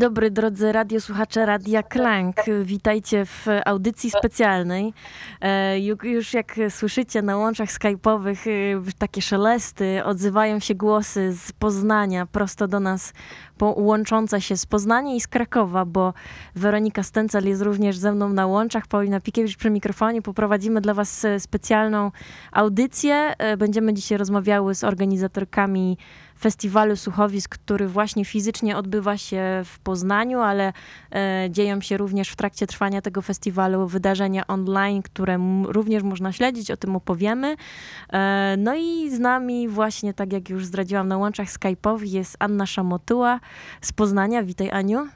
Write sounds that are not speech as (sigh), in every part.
Dobry drodzy radiosłuchacze Radia Klank. Witajcie w audycji specjalnej. E, Już jak słyszycie na łączach skype'owych e, takie szelesty, odzywają się głosy z Poznania prosto do nas łączące się z Poznania i z Krakowa, bo Weronika Stencel jest również ze mną na łączach, Paulina Pikiewicz przy mikrofonie. Poprowadzimy dla Was e, specjalną audycję. Będziemy dzisiaj rozmawiały z organizatorkami festiwalu słuchowisk, który właśnie fizycznie odbywa się w Poznaniu, ale e, dzieją się również w trakcie trwania tego festiwalu wydarzenia online, które również można śledzić, o tym opowiemy. E, no i z nami właśnie, tak jak już zdradziłam na łączach Skype'owych, jest Anna Szamotuła z Poznania. Witaj Aniu.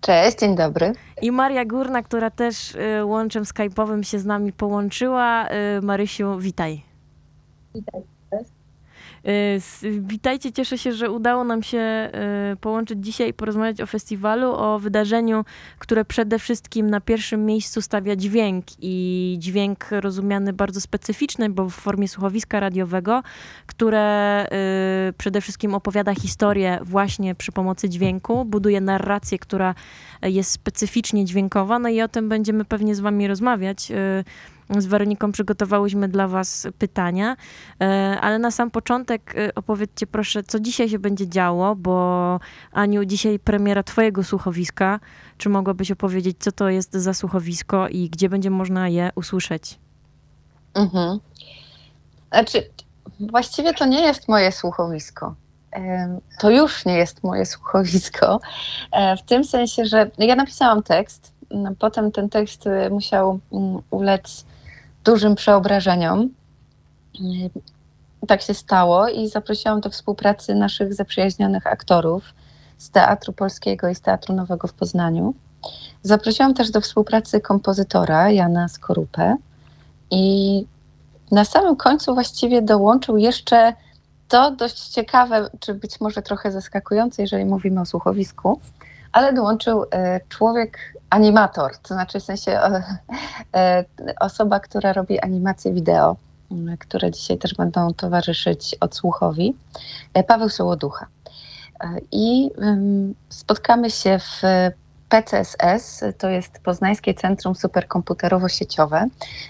Cześć, dzień dobry. I Maria Górna, która też y, łączem skype'owym się z nami połączyła. Y, Marysiu, witaj. Witaj. Y, witajcie, cieszę się, że udało nam się y, połączyć dzisiaj i porozmawiać o festiwalu, o wydarzeniu, które przede wszystkim na pierwszym miejscu stawia dźwięk i dźwięk rozumiany bardzo specyficzny, bo w formie słuchowiska radiowego, które y, przede wszystkim opowiada historię właśnie przy pomocy dźwięku, buduje narrację, która jest specyficznie dźwiękowa, no i o tym będziemy pewnie z wami rozmawiać z Weroniką przygotowałyśmy dla Was pytania, e, ale na sam początek e, opowiedzcie proszę, co dzisiaj się będzie działo, bo Aniu, dzisiaj premiera Twojego słuchowiska. Czy mogłabyś opowiedzieć, co to jest za słuchowisko i gdzie będzie można je usłyszeć? Mhm. Znaczy, właściwie to nie jest moje słuchowisko. To już nie jest moje słuchowisko, e, w tym sensie, że ja napisałam tekst, potem ten tekst musiał mm, ulec dużym przeobrażeniom. Tak się stało i zaprosiłam do współpracy naszych zaprzyjaźnionych aktorów z Teatru Polskiego i z Teatru Nowego w Poznaniu. Zaprosiłam też do współpracy kompozytora Jana Skorupę i na samym końcu właściwie dołączył jeszcze to dość ciekawe, czy być może trochę zaskakujące, jeżeli mówimy o słuchowisku, ale dołączył e, człowiek animator, to znaczy w sensie e, e, osoba, która robi animacje wideo, które dzisiaj też będą towarzyszyć odsłuchowi, Paweł Sołoducha. I spotkamy się w PCSS, to jest Poznańskie Centrum Superkomputerowo-Sieciowe,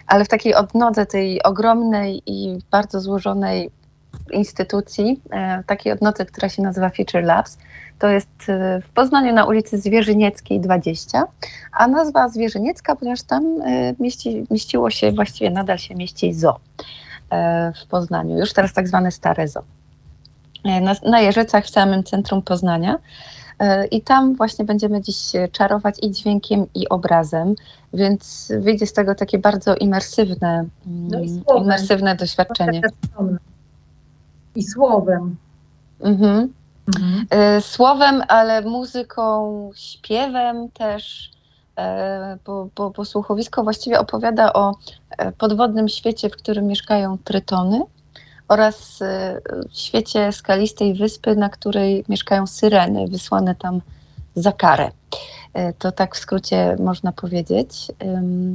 ale w takiej odnodze tej ogromnej i bardzo złożonej instytucji, takiej odnodze, która się nazywa Future Labs, to jest y, w Poznaniu na ulicy Zwierzynieckiej 20, a nazwa Zwierzyniecka, ponieważ tam y, mieści, mieściło się, właściwie nadal się mieści ZO e, w Poznaniu, już teraz tak zwane stare ZO. E, na, na w samym centrum Poznania. E, I tam właśnie będziemy dziś czarować i dźwiękiem, i obrazem, więc wyjdzie z tego takie bardzo imersywne, no i imersywne doświadczenie. I słowem. Mhm. Mhm. E, słowem, ale muzyką, śpiewem też. E, bo, bo, bo słuchowisko właściwie opowiada o podwodnym świecie, w którym mieszkają trytony oraz świecie skalistej wyspy, na której mieszkają syreny wysłane tam za karę. To tak w skrócie można powiedzieć.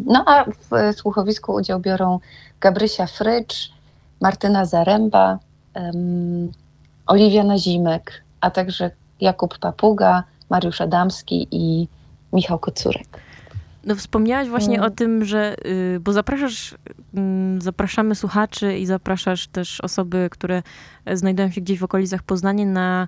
No a w słuchowisku udział biorą Gabrysia Frycz, Martyna Zaręba, Oliwia Nazimek, a także Jakub Papuga, Mariusz Adamski i Michał Kocurek. No wspomniałaś właśnie o tym, że, y, bo zapraszasz, mm, zapraszamy słuchaczy i zapraszasz też osoby, które znajdują się gdzieś w okolicach Poznania na E,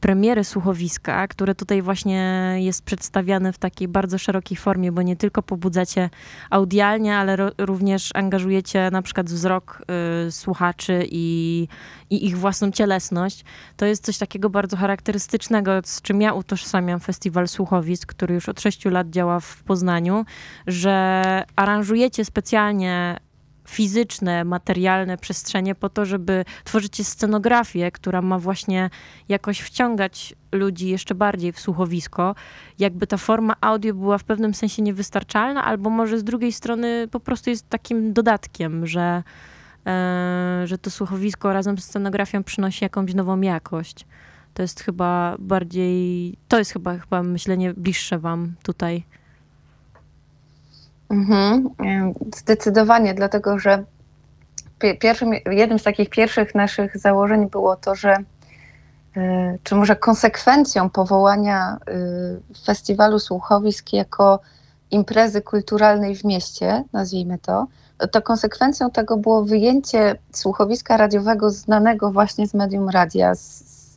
premiery słuchowiska, które tutaj właśnie jest przedstawiane w takiej bardzo szerokiej formie, bo nie tylko pobudzacie audialnie, ale również angażujecie na przykład wzrok y, słuchaczy i, i ich własną cielesność. To jest coś takiego bardzo charakterystycznego, z czym ja utożsamiam Festiwal Słuchowisk, który już od sześciu lat działa w Poznaniu, że aranżujecie specjalnie fizyczne, materialne przestrzenie po to, żeby tworzyć scenografię, która ma właśnie jakoś wciągać ludzi jeszcze bardziej w słuchowisko. Jakby ta forma audio była w pewnym sensie niewystarczalna, albo może z drugiej strony po prostu jest takim dodatkiem, że, e, że to słuchowisko razem z scenografią przynosi jakąś nową jakość. To jest chyba bardziej, to jest chyba, chyba myślenie bliższe wam tutaj. Mhm, zdecydowanie, dlatego że pierwszym, jednym z takich pierwszych naszych założeń było to, że czy może konsekwencją powołania festiwalu słuchowisk jako imprezy kulturalnej w mieście, nazwijmy to, to konsekwencją tego było wyjęcie słuchowiska radiowego znanego właśnie z medium radia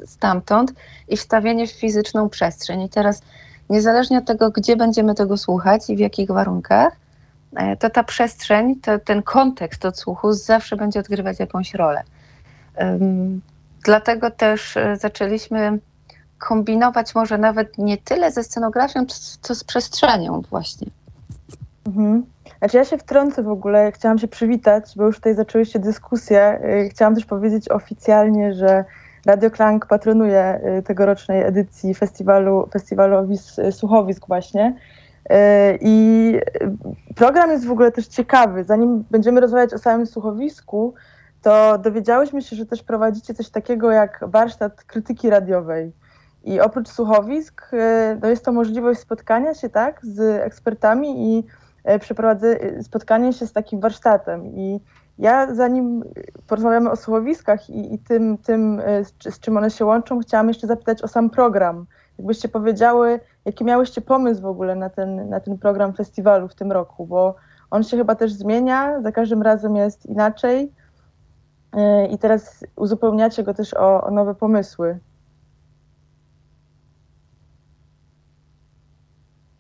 stamtąd i wstawienie w fizyczną przestrzeń. I teraz niezależnie od tego, gdzie będziemy tego słuchać i w jakich warunkach, e, to ta przestrzeń, to, ten kontekst odsłuchu zawsze będzie odgrywać jakąś rolę. Dlatego też e, zaczęliśmy kombinować może nawet nie tyle ze scenografią, co z przestrzenią właśnie. Mhm. Znaczy ja się wtrącę w ogóle, chciałam się przywitać, bo już tutaj zaczęłyście dyskusje. Y, chciałam też powiedzieć oficjalnie, że Radio Klank patronuje tegorocznej edycji festiwalu, y, słuchowisk właśnie. I program jest w ogóle też ciekawy. Zanim będziemy rozmawiać o samym słuchowisku, to dowiedziałyśmy się, że też prowadzicie coś takiego jak warsztat krytyki radiowej. I oprócz słuchowisk, no jest to możliwość spotkania się tak z ekspertami i E, przeprowadzę e, spotkanie się z takim warsztatem i ja zanim porozmawiamy o słuchowiskach i, i tym, tym e, z, z, czym one się łączą, chciałam jeszcze zapytać o sam program. Jakbyście powiedziały, jaki miałyście pomysł w ogóle na ten, na ten program festiwalu w tym roku, bo on się chyba też zmienia, za każdym razem jest inaczej i teraz uzupełniacie go też o, o nowe pomysły.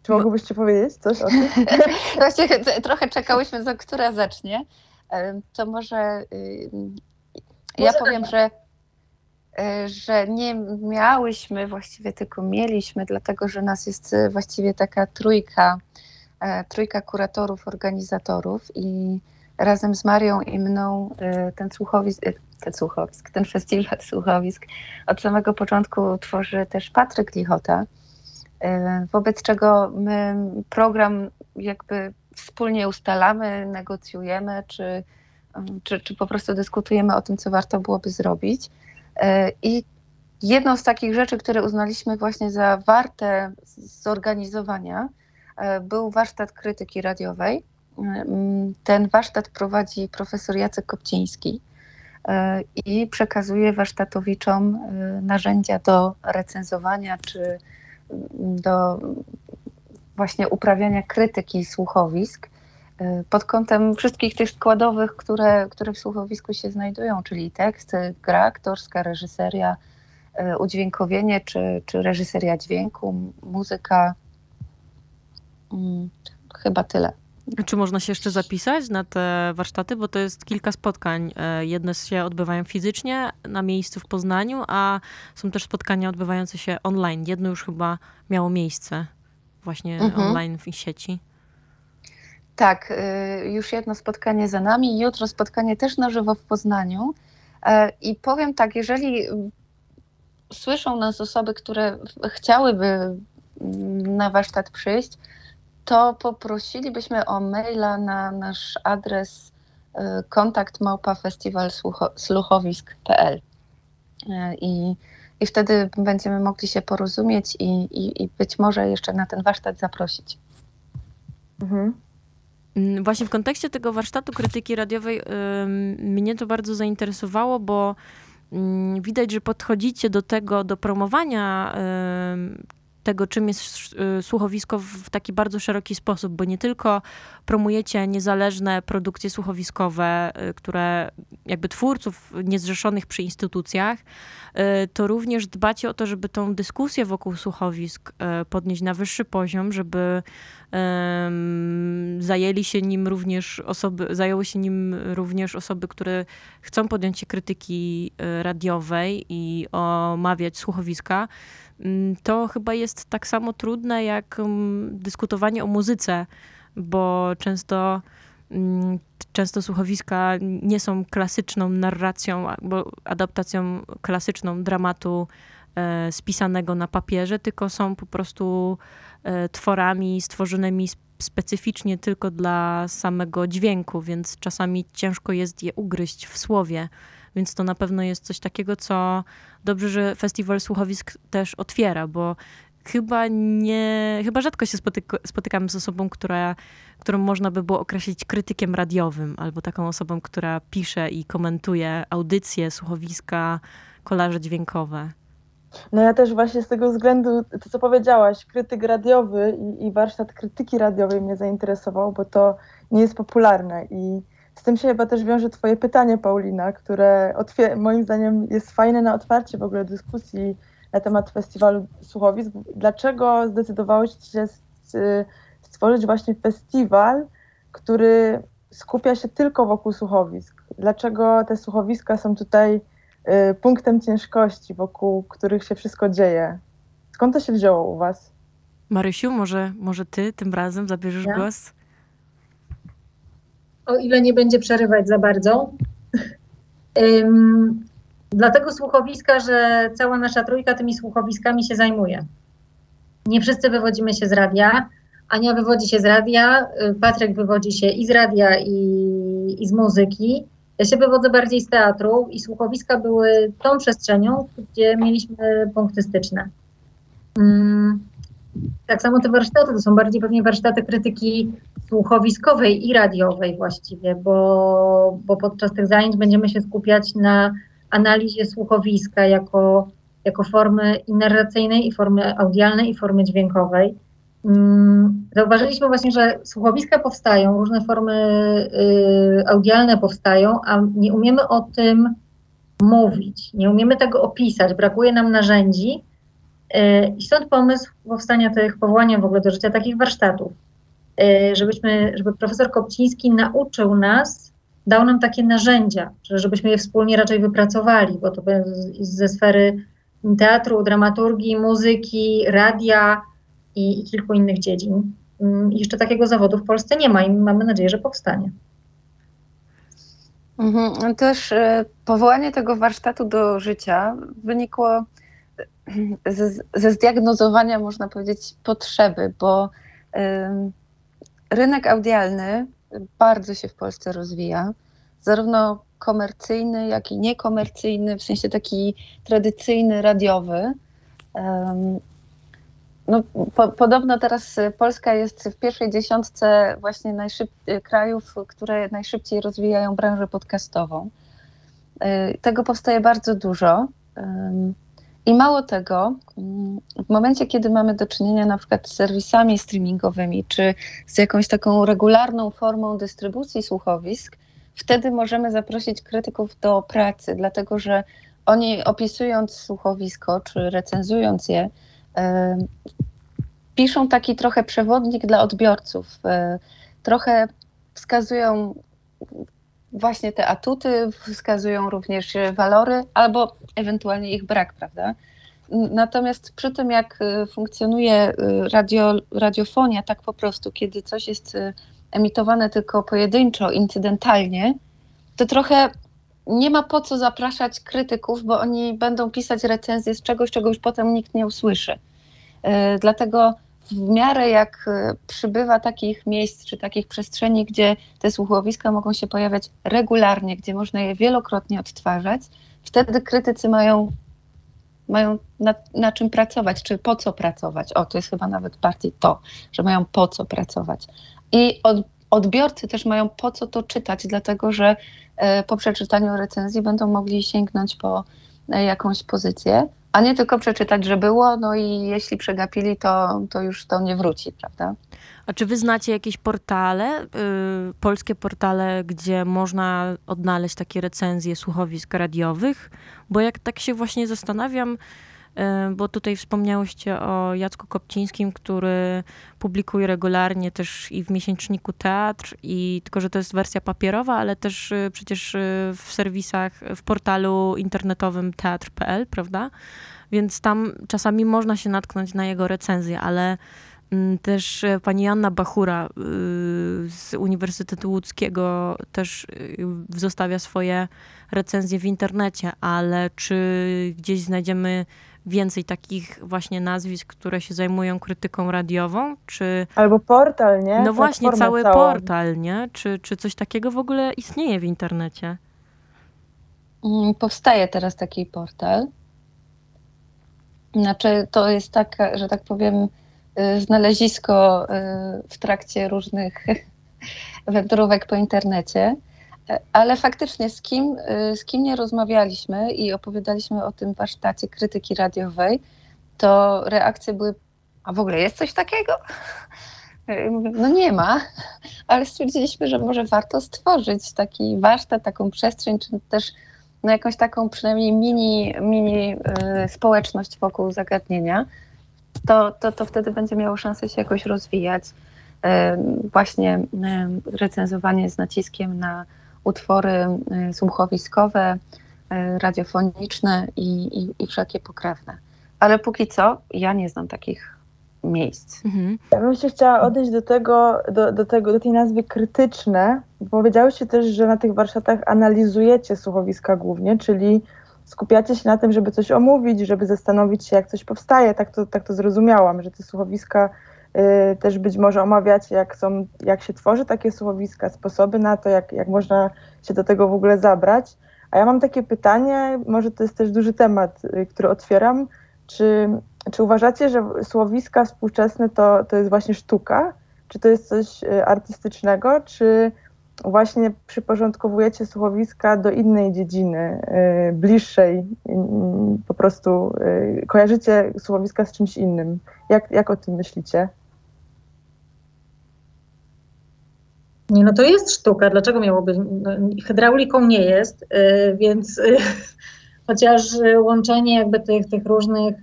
Czy mogłybyście powiedzieć coś o tym? (laughs) Właśnie trochę czekałyśmy, za która zacznie. To może y, ja powiem, że, y, że nie miałyśmy, właściwie tylko mieliśmy, dlatego że nas jest y, właściwie taka trójka, e, trójka kuratorów, organizatorów i razem z Marią i mną ten słuchowisk, ten słuchowisk, ten festiwal słuchowisk od samego początku tworzy też Patryk Lichota, E, wobec czego my program jakby wspólnie ustalamy, negocjujemy, czy, czy, czy po prostu dyskutujemy o tym, co warto byłoby zrobić. E, I jedną z takich rzeczy, które uznaliśmy właśnie za warte zorganizowania, e, był warsztat krytyki radiowej. Ten warsztat prowadzi profesor Jacek Kopciński i przekazuje warsztatowiczom narzędzia do recenzowania czy do właśnie uprawiania krytyki słuchowisk pod kątem wszystkich tych składowych, które, które w słuchowisku się znajdują, czyli tekst, gra aktorska, reżyseria, y, udźwiękowienie czy, czy reżyseria dźwięku, muzyka. Hmm, chyba tyle. Czy można się jeszcze zapisać na te warsztaty? Bo to jest kilka spotkań. E, jedne się odbywają fizycznie na miejscu w Poznaniu, a są też spotkania odbywające się online. Jedno już chyba miało miejsce właśnie mhm. online w sieci. Tak, y, już jedno spotkanie za nami. Jutro spotkanie też na żywo w Poznaniu. E, I powiem tak, jeżeli słyszą nas osoby, które chciałyby mm, na warsztat przyjść, to poprosilibyśmy o maila na nasz adres y, kontakt małpa festiwalsluchowisk.pl y, i, i wtedy będziemy mogli się porozumieć i, i, i być może jeszcze na ten warsztat zaprosić. Mhm. Mm, właśnie w kontekście tego warsztatu krytyki radiowej mnie to bardzo zainteresowało, bo yy, widać, że podchodzicie do tego, do promowania tego, czym jest y, słuchowisko w taki bardzo szeroki sposób, bo nie tylko promujecie niezależne produkcje słuchowiskowe, y, które jakby twórców niezrzeszonych przy instytucjach, y, to również dbacie o to, żeby tą dyskusję wokół słuchowisk podnieść na wyższy poziom, żeby zajęli się nim również osoby, zajęły się nim również osoby, które chcą podjąć się krytyki radiowej i omawiać słuchowiska. Mm, to chyba jest tak samo trudne jak mm, dyskutowanie o muzyce, bo często, mm, często słuchowiska nie są klasyczną narracją albo adaptacją klasyczną dramatu e, spisanego na papierze, tylko są po prostu e, tworami stworzonymi specyficznie tylko dla samego dźwięku, więc czasami ciężko jest je ugryźć w słowie. Więc to na pewno jest coś takiego, co dobrze, że festiwal słuchowisk też otwiera, bo chyba nie, chyba rzadko się spotyk spotykam z osobą, która, którą można by było określić krytykiem radiowym, albo taką osobą, która pisze i komentuje audycje, słuchowiska, kolarze dźwiękowe. No ja też właśnie z tego względu, to co powiedziałaś, krytyk radiowy i, i warsztat krytyki radiowej mnie zainteresował, bo to nie jest popularne i z tym się chyba też wiąże twoje pytanie, Paulina, które moim zdaniem jest fajne na otwarcie w ogóle dyskusji na temat festiwalu słuchowisk. Dlaczego zdecydowałeś się stworzyć właśnie festiwal, który skupia się tylko wokół słuchowisk? Dlaczego te słuchowiska są tutaj y, punktem ciężkości, wokół których się wszystko dzieje? Skąd to się wzięło u was? Marysiu, może, może ty tym razem zabierzesz ja? głos? O ile nie będzie przerywać za bardzo. um, dlatego słuchowiska, że cała nasza trójka tymi słuchowiskami się zajmuje. Nie wszyscy wywodzimy się z radia. Ania wywodzi się z radia, y, Patryk wywodzi się i z radia, i, i z muzyki. Ja się wywodzę bardziej z teatru i słuchowiska były tą przestrzenią, gdzie mieliśmy punkty styczne. Um, tak samo te warsztaty to są bardziej pewnie warsztaty krytyki słuchowiskowej i radiowej właściwie, bo, bo podczas tych zajęć będziemy się skupiać na analizie słuchowiska jako, jako formy i narracyjnej, i formy audialnej, i formy dźwiękowej. Mm, zauważyliśmy właśnie, że słuchowiska powstają, różne formy y, audialne powstają, a nie umiemy o tym mówić, nie umiemy tego opisać, brakuje nam narzędzi. Y, I stąd pomysł powstania tych, powołania w ogóle do życia takich warsztatów, żebyśmy, żeby profesor Kopciński nauczył nas, dał nam takie narzędzia, żebyśmy je wspólnie raczej wypracowali, bo to ze sfery teatru, dramaturgii, muzyki, radia, i, i kilku innych dziedzin. Mm, I jeszcze takiego zawodu w Polsce nie ma i mamy nadzieję, że powstanie. Mhm. Też e, powołanie tego warsztatu do życia wynikło ze, ze zdiagnozowania, można powiedzieć, potrzeby, bo rynek audialny bardzo się w Polsce rozwija, zarówno komercyjny, jak i niekomercyjny, w sensie taki tradycyjny, radiowy. No, po, podobno teraz Polska jest w pierwszej dziesiątce właśnie krajów, które najszybciej rozwijają branżę podcastową. Y, tego powstaje bardzo dużo. I mało tego, w momencie, kiedy mamy do czynienia na przykład z serwisami streamingowymi, czy z jakąś taką regularną formą dystrybucji słuchowisk, wtedy możemy zaprosić krytyków do pracy, dlatego że oni opisując słuchowisko, czy recenzując je, piszą taki trochę przewodnik dla odbiorców. E, trochę wskazują właśnie te atuty, wskazują również walory albo ewentualnie ich brak, prawda? Natomiast przy tym, jak e, funkcjonuje e, radio, radiofonia, tak po prostu, kiedy coś jest emitowane tylko pojedynczo, incydentalnie, to trochę nie ma po co zapraszać krytyków, bo oni będą pisać recenzje z czegoś, czego już potem nikt nie usłyszy. Dlatego w miarę jak przybywa takich miejsc czy takich przestrzeni, gdzie te słuchowiska mogą się pojawiać regularnie, gdzie można je wielokrotnie odtwarzać, wtedy krytycy mają, mają na, na czym pracować, czy po co pracować. O, to jest chyba nawet bardziej to, że mają po co pracować. I od, odbiorcy też mają po co to czytać, dlatego że e, po przeczytaniu recenzji będą mogli sięgnąć po e, jakąś pozycję, a nie tylko przeczytać, że było, no i jeśli przegapili, to, to już to nie wróci, prawda? A czy wy znacie jakieś portale, yy, polskie portale, gdzie można odnaleźć takie recenzje słuchowisk radiowych? Bo jak tak się właśnie zastanawiam, bo tutaj wspomniałyście o Jacku Kopcińskim, który publikuje regularnie też i w miesięczniku Teatr, i tylko, że to jest wersja papierowa, ale też e, przecież e, w serwisach, w portalu internetowym teatr.pl, prawda? Więc tam czasami można się natknąć na jego recenzję, ale mm, też pani Janna Bachura z Uniwersytetu Łódzkiego też zostawia swoje recenzje w internecie, ale czy gdzieś znajdziemy więcej takich właśnie nazwisk, które się zajmują krytyką radiową, czy... Albo portal, nie? No właśnie, cały cała. portal, nie? Czy, czy coś takiego w ogóle istnieje w internecie? Mm, powstaje teraz taki portal. Znaczy, to jest tak, że tak powiem, y, znalezisko y, w trakcie różnych (laughs) wędrówek po internecie. Ale faktycznie z kim, y, z kim nie rozmawialiśmy i opowiadaliśmy o tym warsztacie krytyki radiowej, to reakcje były, a w ogóle jest coś takiego? Mówię, No nie ma, ale stwierdziliśmy, że może warto stworzyć taki warsztat, taką przestrzeń, czy też no jakąś taką przynajmniej mini, mini y, społeczność wokół zagadnienia, to, to, to wtedy będzie miało szansę się jakoś rozwijać. Y, właśnie y, recenzowanie z naciskiem na utwory y, słuchowiskowe, y, radiofoniczne i, i, i wszelkie pokrewne. Ale póki co ja nie znam takich miejsc. Mhm. Ja bym się chciała odejść do tego, do, do tego, do tej nazwy krytyczne. bo Powiedziałyście też, że na tych warsztatach analizujecie słuchowiska głównie, czyli skupiacie się na tym, żeby coś omówić, żeby zastanowić się, jak coś powstaje. Tak to, tak to zrozumiałam, że te słuchowiska też być może omawiacie, jak, są, jak się tworzy takie słuchowiska, sposoby na to, jak, jak można się do tego w ogóle zabrać. A ja mam takie pytanie, może to jest też duży temat, y, który otwieram. Czy czy uważacie, że słowiska współczesne to, to jest właśnie sztuka? Czy to jest coś y, artystycznego? Czy właśnie przyporządkowujecie słowiska do innej dziedziny, y, bliższej? y, Po prostu y, kojarzycie słowiska z czymś innym? Jak, jak o tym myślicie? Nie, no to jest sztuka. Dlaczego miałoby? No, hydrauliką nie jest, y, więc y, (laughs) chociaż łączenie jakby tych, tych różnych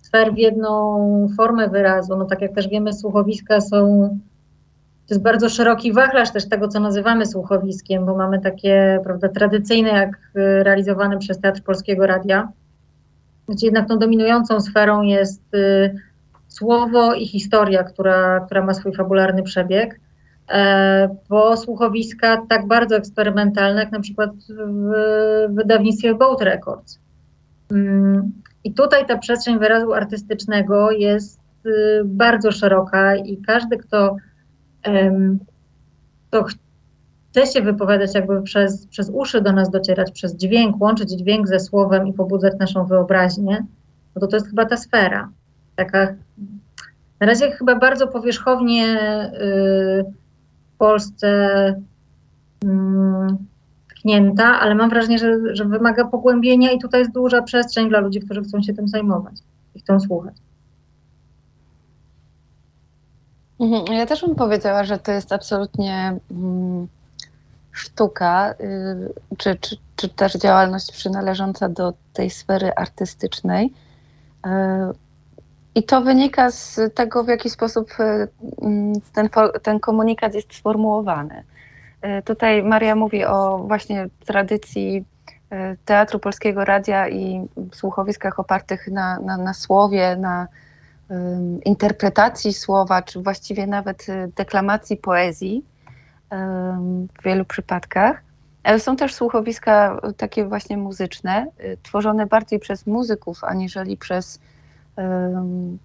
sfer w jedną formę wyrazu, no tak jak też wiemy, słuchowiska są, to jest bardzo szeroki wachlarz też tego, co nazywamy słuchowiskiem, bo mamy takie, prawda, tradycyjne, jak y, realizowane przez Teatr Polskiego Radia, gdzie jednak tą dominującą sferą jest y, słowo i historia, która, która ma swój fabularny przebieg e, po słuchowiska tak bardzo eksperymentalne, jak na przykład w wydawnictwie Boat Records. Mm, I tutaj ta przestrzeń wyrazu artystycznego jest y, bardzo szeroka i każdy, kto, kto chce się wypowiadać, jakby przez, przez uszy do nas docierać, przez dźwięk, łączyć dźwięk ze słowem i pobudzać naszą wyobraźnię, no to to jest chyba ta sfera. Taka na razie chyba bardzo powierzchownie y, w Polsce mm, tknięta, ale mam wrażenie, że, że wymaga pogłębienia i tutaj jest duża przestrzeń dla ludzi, którzy chcą się tym zajmować i chcą słuchać. Mhm, Ja też bym powiedziała, że to jest absolutnie mm, sztuka, y, czy, czy, czy też działalność przynależąca do tej sfery artystycznej. Y, I to wynika z tego, w jaki sposób y, mm, ten, ten komunikat jest sformułowany. Y, Tutaj Maria mówi o właśnie tradycji y, Teatru Polskiego Radia i słuchowiskach opartych na, na, na słowie, na interpretacji słowa, czy właściwie nawet deklamacji poezji w wielu przypadkach. Ale są też słuchowiska takie właśnie muzyczne, tworzone bardziej przez muzyków, aniżeli przez,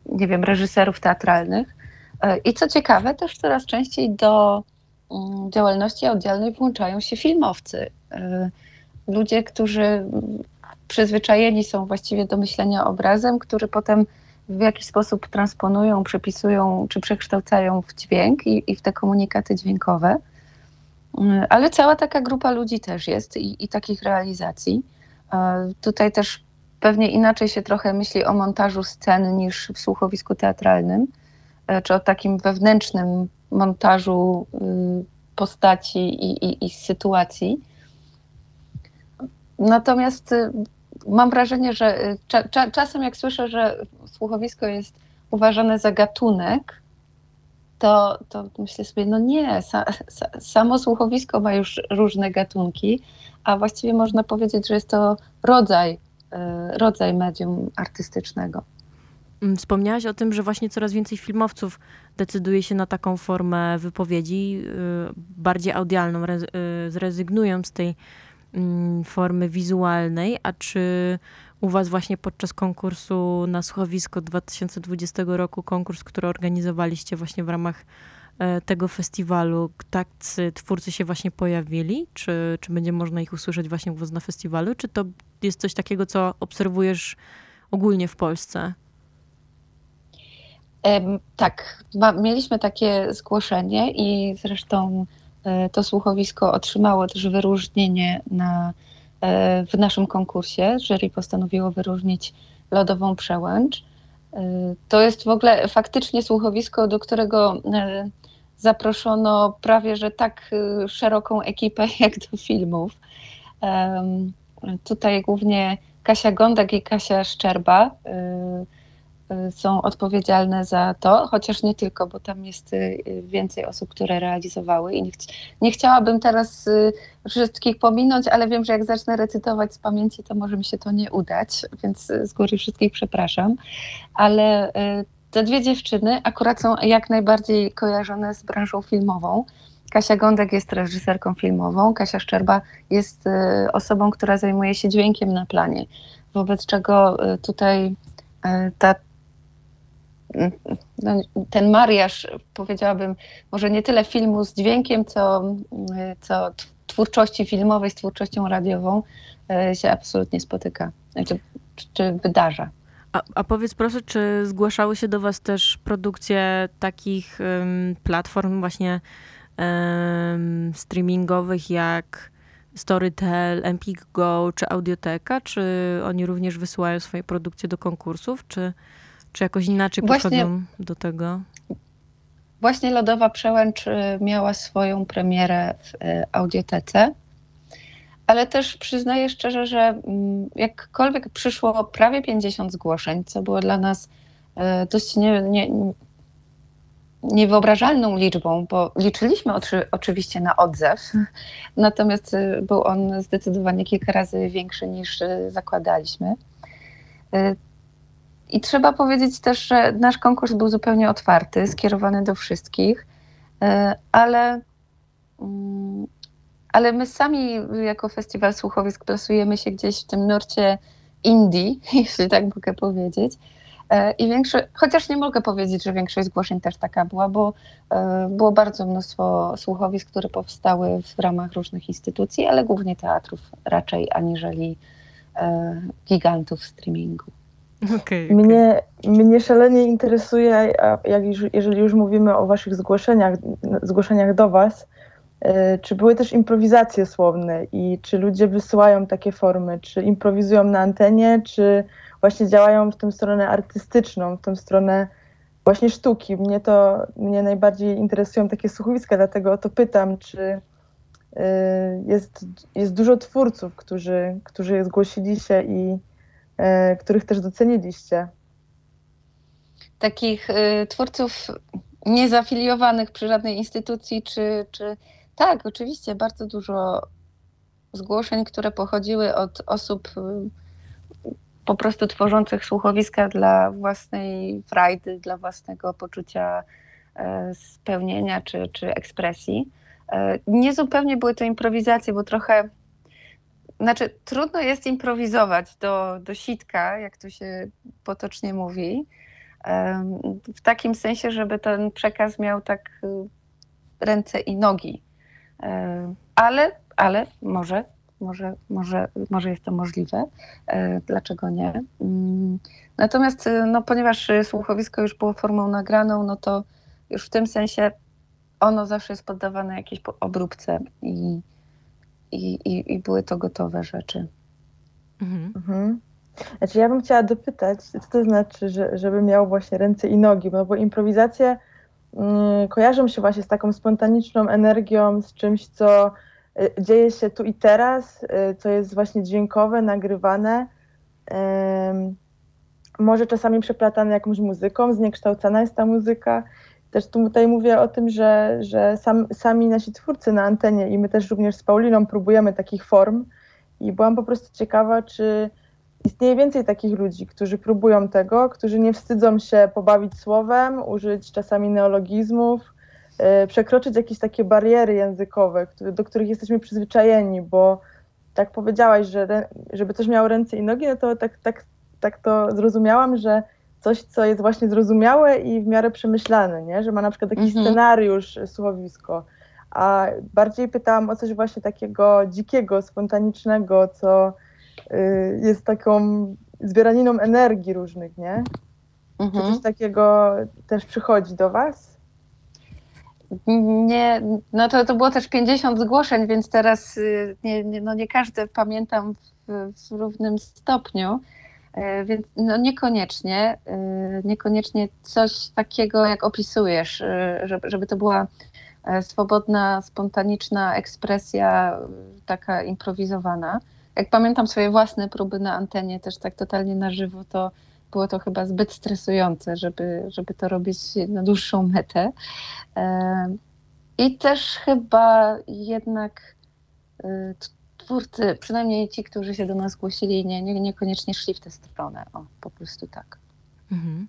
nie wiem, reżyserów teatralnych. Y, I co ciekawe, też coraz częściej do mm, działalności audialnej włączają się filmowcy. Y, Ludzie, którzy przyzwyczajeni są właściwie do myślenia obrazem, który potem w jakiś sposób transponują, przepisują czy przekształcają w dźwięk i, i w te komunikaty dźwiękowe. Mm, Ale cała taka grupa ludzi też jest i, i takich realizacji. E, Tutaj też pewnie inaczej się trochę myśli o montażu scen niż w słuchowisku teatralnym, e, czy o takim wewnętrznym montażu y, postaci i, i, i sytuacji. Natomiast y, mam wrażenie, że y, cza, cza, czasem jak słyszę, że słuchowisko jest uważane za gatunek, to, to myślę sobie, no nie, sa, sa, samo słuchowisko ma już różne gatunki, a właściwie można powiedzieć, że jest to rodzaj, rodzaj medium artystycznego. Mm, Wspomniałaś o tym, że właśnie coraz więcej filmowców decyduje się na taką formę wypowiedzi, y, bardziej audialną, y, zrezygnując z tej mm, formy wizualnej. A czy u Was właśnie podczas konkursu na słuchowisko 2020 roku, konkurs, który organizowaliście właśnie w ramach e, tego festiwalu, tacy twórcy się właśnie pojawili? Czy, czy będzie można ich usłyszeć właśnie u na festiwalu? Czy to jest coś takiego, co obserwujesz ogólnie w Polsce? Tak, mieliśmy takie zgłoszenie i zresztą e, to słuchowisko otrzymało też wyróżnienie na, e, w naszym konkursie. Jury postanowiło wyróżnić Lodową Przełęcz. E, To jest w ogóle faktycznie słuchowisko, do którego e, zaproszono prawie że tak e, szeroką ekipę (laughs) jak do filmów. Tutaj głównie Kasia Gondak i Kasia Szczerba y, y, są odpowiedzialne za to, chociaż nie tylko, bo tam jest y, więcej osób, które realizowały i nie, chci- nie chciałabym teraz y, wszystkich pominąć, ale wiem, że jak zacznę recytować z pamięci, to może mi się to nie udać, więc y, z góry wszystkich przepraszam, ale y, te dwie dziewczyny akurat są jak najbardziej kojarzone z branżą filmową. Kasia Gondek jest reżyserką filmową, Kasia Szczerba jest y, osobą, która zajmuje się dźwiękiem na planie, wobec czego y, tutaj y, ta, no, ten mariaż, powiedziałabym, może nie tyle filmu z dźwiękiem, co, co twórczości filmowej z twórczością radiową się absolutnie spotyka, czy, czy wydarza. A, a powiedz proszę, czy zgłaszały się do was też produkcje takich em, platform właśnie em, streamingowych jak Storytel, Empik Go czy Audioteka? Czy oni również wysyłają swoje produkcje do konkursów? Czy, czy jakoś inaczej Właśnie- podchodzą do tego? Właśnie Lodowa Przełęcz y, miała swoją premierę w y, audiotece, ale też przyznaję szczerze, że mm, jakkolwiek przyszło prawie 50 zgłoszeń, co było dla nas y, dość nie, nie, niewyobrażalną liczbą, bo liczyliśmy oczy, oczywiście na odzew, natomiast y, był on zdecydowanie kilka razy większy niż y, zakładaliśmy. I trzeba powiedzieć też, że nasz konkurs był zupełnie otwarty, skierowany do wszystkich, e, ale, mm, ale my sami jako Festiwal Słuchowisk plasujemy się gdzieś w tym nurcie indie, (laughs) jeśli tak mogę powiedzieć. E, I większość, chociaż nie mogę powiedzieć, że większość zgłoszeń też taka była, bo e, było bardzo mnóstwo słuchowisk, które powstały w ramach różnych instytucji, ale głównie teatrów raczej, aniżeli e, gigantów streamingu. Okej, okej. Mnie, mnie szalenie interesuje, a jak już, jeżeli już mówimy o waszych zgłoszeniach, zgłoszeniach do was, czy były też improwizacje słowne i czy ludzie wysyłają takie formy, czy improwizują na antenie, czy właśnie działają w tę stronę artystyczną, w tę stronę właśnie sztuki. Mnie to, mnie najbardziej interesują takie słuchowiska, dlatego o to pytam, czy e, jest, jest dużo twórców, którzy, którzy zgłosili się i e, których też doceniliście. takich twórców niezafiliowanych przy żadnej instytucji, czy, czy tak, oczywiście bardzo dużo zgłoszeń, które pochodziły od osób po prostu tworzących słuchowiska dla własnej frajdy, dla własnego poczucia e, spełnienia czy, czy ekspresji. E, Nie zupełnie były to improwizacje, bo trochę, znaczy trudno jest improwizować do, do sitka, jak to się potocznie mówi. W takim sensie, żeby ten przekaz miał tak y, ręce i nogi. Em, Ale, ale może, może, może, może jest to możliwe. E, Dlaczego nie? Mm, Natomiast, y, no, ponieważ słuchowisko już było formą nagraną, no to już w tym sensie ono zawsze jest poddawane jakiejś po- obróbce i, i, i, i były to gotowe rzeczy. Mhm. Mhm. Znaczy ja bym chciała dopytać, co to znaczy, że, żeby miał właśnie ręce i nogi, no bo improwizacje mm, kojarzą się właśnie z taką spontaniczną energią, z czymś, co y, dzieje się tu i teraz, y, co jest właśnie dźwiękowe, nagrywane, może czasami przeplatane jakąś muzyką, zniekształcana jest ta muzyka. Też tu tutaj mówię o tym, że, że sam, sami nasi twórcy na antenie i my też również z Pauliną próbujemy takich form i byłam po prostu ciekawa, czy istnieje więcej takich ludzi, którzy próbują tego, którzy nie wstydzą się pobawić słowem, użyć czasami neologizmów, yy, przekroczyć jakieś takie bariery językowe, do których jesteśmy przyzwyczajeni, bo tak powiedziałaś, że żeby coś miało ręce i nogi, no to tak, tak, tak to zrozumiałam, że coś, co jest właśnie zrozumiałe i w miarę przemyślane, nie? że ma na przykład jakiś Mhm. scenariusz, y, słuchowisko. A bardziej pytałam o coś właśnie takiego dzikiego, spontanicznego, co jest taką zbieraniną energii różnych, nie? Czy Mhm. coś takiego też przychodzi do was? Nie, no to, to było też 50 zgłoszeń, więc teraz y, nie, nie, no nie każde pamiętam w, w równym stopniu, E, więc no niekoniecznie, e, niekoniecznie coś takiego, jak opisujesz, e, żeby to była swobodna, spontaniczna ekspresja, taka improwizowana. Jak pamiętam swoje własne próby na antenie, też tak totalnie na żywo, to było to chyba zbyt stresujące, żeby, żeby to robić na dłuższą metę. I też chyba jednak twórcy, przynajmniej ci, którzy się do nas zgłosili, nie, nie, niekoniecznie szli w tę stronę. O, po prostu tak. Mhm.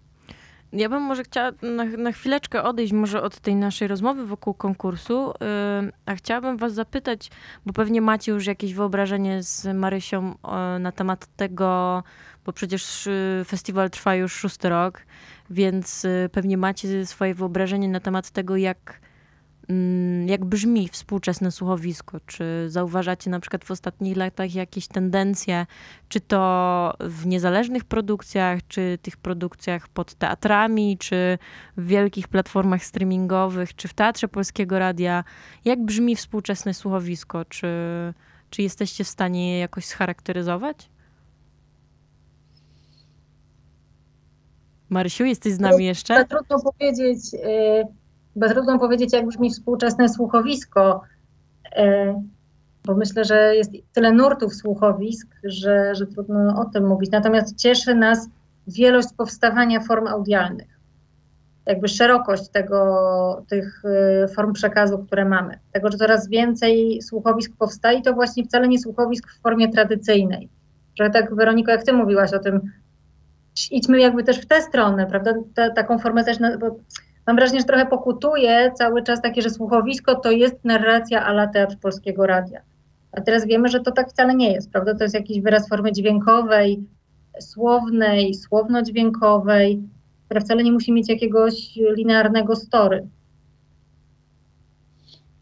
Ja bym może chciała na, na, chwileczkę odejść może od tej naszej rozmowy wokół konkursu, yy, a chciałabym was zapytać, bo pewnie macie już jakieś wyobrażenie z Marysią yy, na temat tego, bo przecież yy, festiwal trwa już szósty rok, więc y, pewnie macie swoje wyobrażenie na temat tego, jak jak brzmi współczesne słuchowisko? Czy zauważacie na przykład w ostatnich latach jakieś tendencje, czy to w niezależnych produkcjach, czy tych produkcjach pod teatrami, czy w wielkich platformach streamingowych, czy w Teatrze Polskiego Radia? Jak brzmi współczesne słuchowisko? Czy, czy jesteście w stanie je jakoś scharakteryzować? Marysiu, jesteś z nami jeszcze? Trudno powiedzieć. Y, Chyba trudno powiedzieć, jak brzmi współczesne słuchowisko, e, bo myślę, że jest tyle nurtów słuchowisk, że, że trudno o tym mówić. Natomiast cieszy nas wielość powstawania form audialnych. Jakby szerokość tego, tych e, form przekazu, które mamy. Tego, że coraz więcej słuchowisk powstaje, to właśnie wcale nie słuchowisk w formie tradycyjnej. Że tak, Weroniko, jak ty mówiłaś o tym, idźmy jakby też w tę stronę, prawda? Ta, taką formę też, bo mam wrażenie, że trochę pokutuje cały czas takie, że słuchowisko to jest narracja ala Teatr Polskiego Radia. A teraz wiemy, że to tak wcale nie jest, prawda? To jest jakiś wyraz formy dźwiękowej, słownej, słowno-dźwiękowej, która wcale nie musi mieć jakiegoś linearnego story.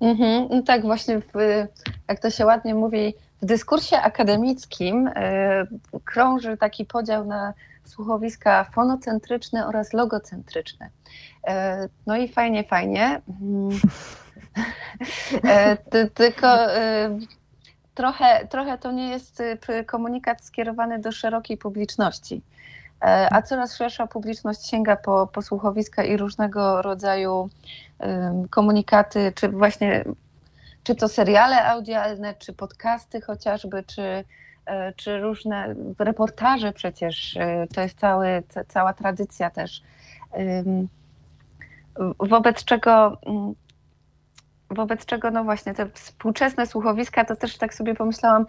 Mhm, no tak, właśnie, w, jak to się ładnie mówi, w dyskursie akademickim y, krąży taki podział na słuchowiska fonocentryczne oraz logocentryczne. E, no i fajnie, fajnie. Mhm. (laughs) E, tylko e, trochę, trochę to nie jest komunikat skierowany do szerokiej publiczności. A coraz szersza publiczność sięga po, po słuchowiska i różnego rodzaju komunikaty, czy właśnie czy to seriale audialne, czy podcasty chociażby, czy, czy różne reportaże przecież, to jest cały, cała tradycja też wobec czego mm, wobec czego, no właśnie, te współczesne słuchowiska, to też tak sobie pomyślałam,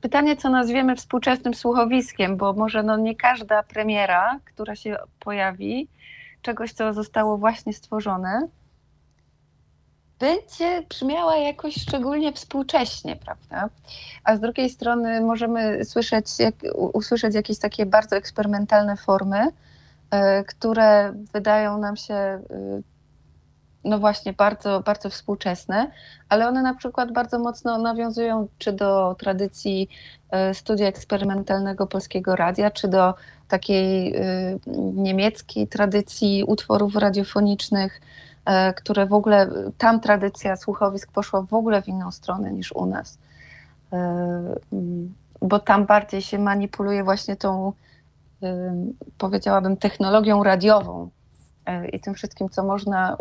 pytanie, co nazwiemy współczesnym słuchowiskiem, bo może no nie każda premiera, która się pojawi, czegoś, co zostało właśnie stworzone, będzie brzmiała jakoś szczególnie współcześnie, prawda? A z drugiej strony możemy słyszeć, usłyszeć jakieś takie bardzo eksperymentalne formy, które wydają nam się y, no właśnie bardzo, bardzo współczesne, ale one na przykład bardzo mocno nawiązują czy do tradycji e, studia eksperymentalnego Polskiego Radia, czy do takiej niemieckiej tradycji utworów radiofonicznych, e, które w ogóle, tam tradycja słuchowisk poszła w ogóle w inną stronę niż u nas. Bo tam bardziej się manipuluje właśnie tą powiedziałabym, technologią radiową e, i tym wszystkim, co można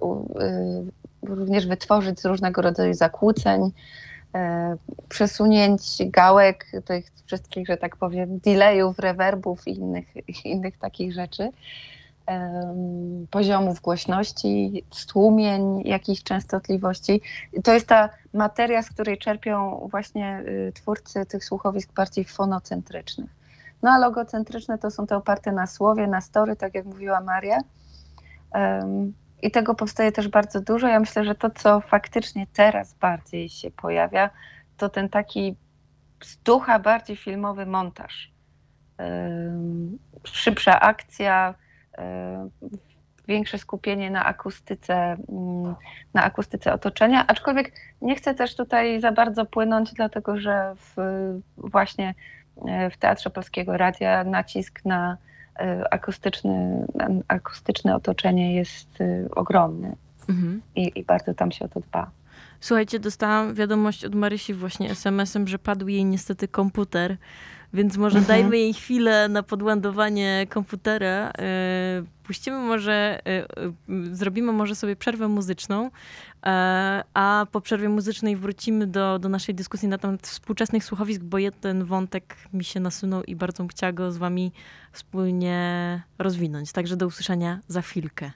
y, również wytworzyć z różnego rodzaju zakłóceń, e, przesunięć gałek, tych wszystkich, że tak powiem, delayów, rewerbów i innych, (laughs) innych takich rzeczy, poziomów głośności, stłumień, jakichś częstotliwości. To jest ta materia, z której czerpią właśnie y, twórcy tych słuchowisk bardziej fonocentrycznych. No a logocentryczne to są te oparte na słowie, na story, tak jak mówiła Maria. I tego powstaje też bardzo dużo. Ja myślę, że to, co faktycznie teraz bardziej się pojawia, to ten taki z ducha bardziej filmowy montaż. Szybsza akcja, większe skupienie na akustyce, mm, na akustyce otoczenia, aczkolwiek nie chcę też tutaj za bardzo płynąć, dlatego że w, właśnie E, w Teatrze Polskiego Radia nacisk na e, akustyczny, akustyczne otoczenie jest e, ogromny mhm. I, i bardzo tam się o to dba. Słuchajcie, dostałam wiadomość od Marysi właśnie SMS-em, że padł jej niestety komputer więc może mhm. dajmy jej chwilę na podładowanie komputera. E, puścimy może, e, e, zrobimy może sobie przerwę muzyczną, a po przerwie muzycznej wrócimy do, do naszej dyskusji na temat współczesnych słuchowisk, bo jeden wątek mi się nasunął i bardzo bym chciała go z wami wspólnie rozwinąć. Także do usłyszenia za chwilkę.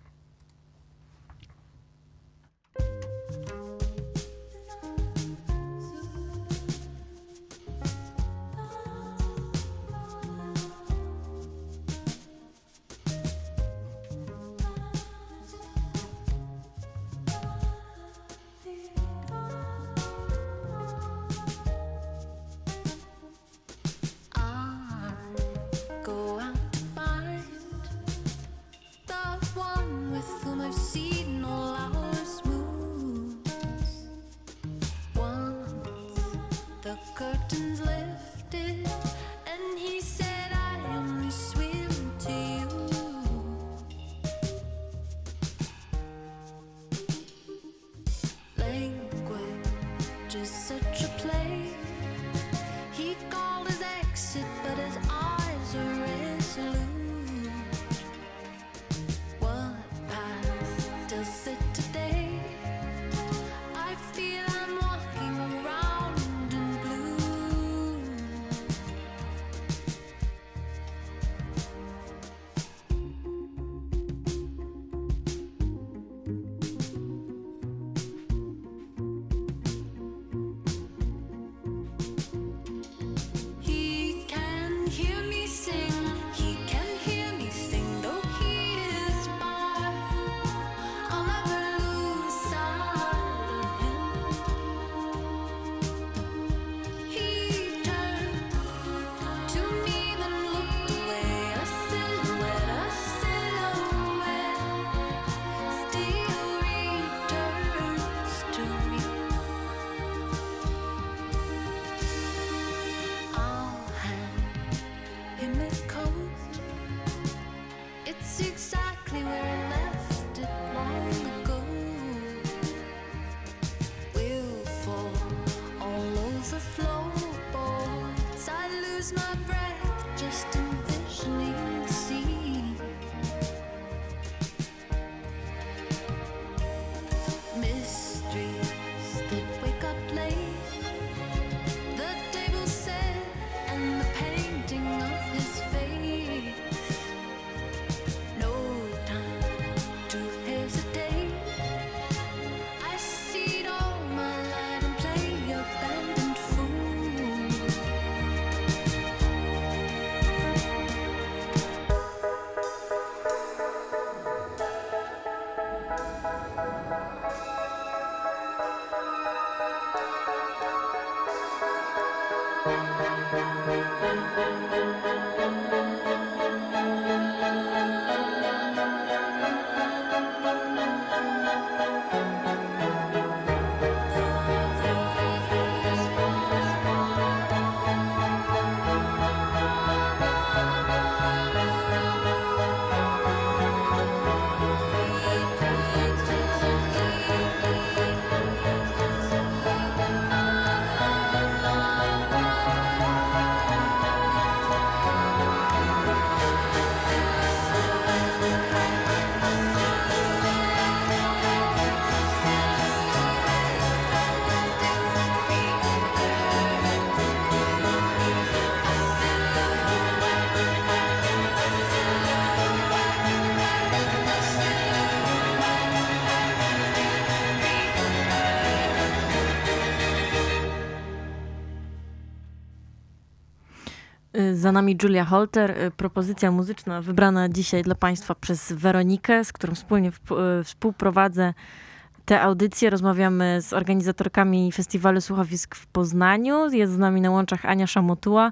Za nami Julia Holter, y, propozycja muzyczna wybrana dzisiaj dla Państwa przez Weronikę, z którą wspólnie y, współprowadzę te audycje. Rozmawiamy z organizatorkami Festiwalu Słuchowisk w Poznaniu. Jest z nami na łączach Ania Szamotuła.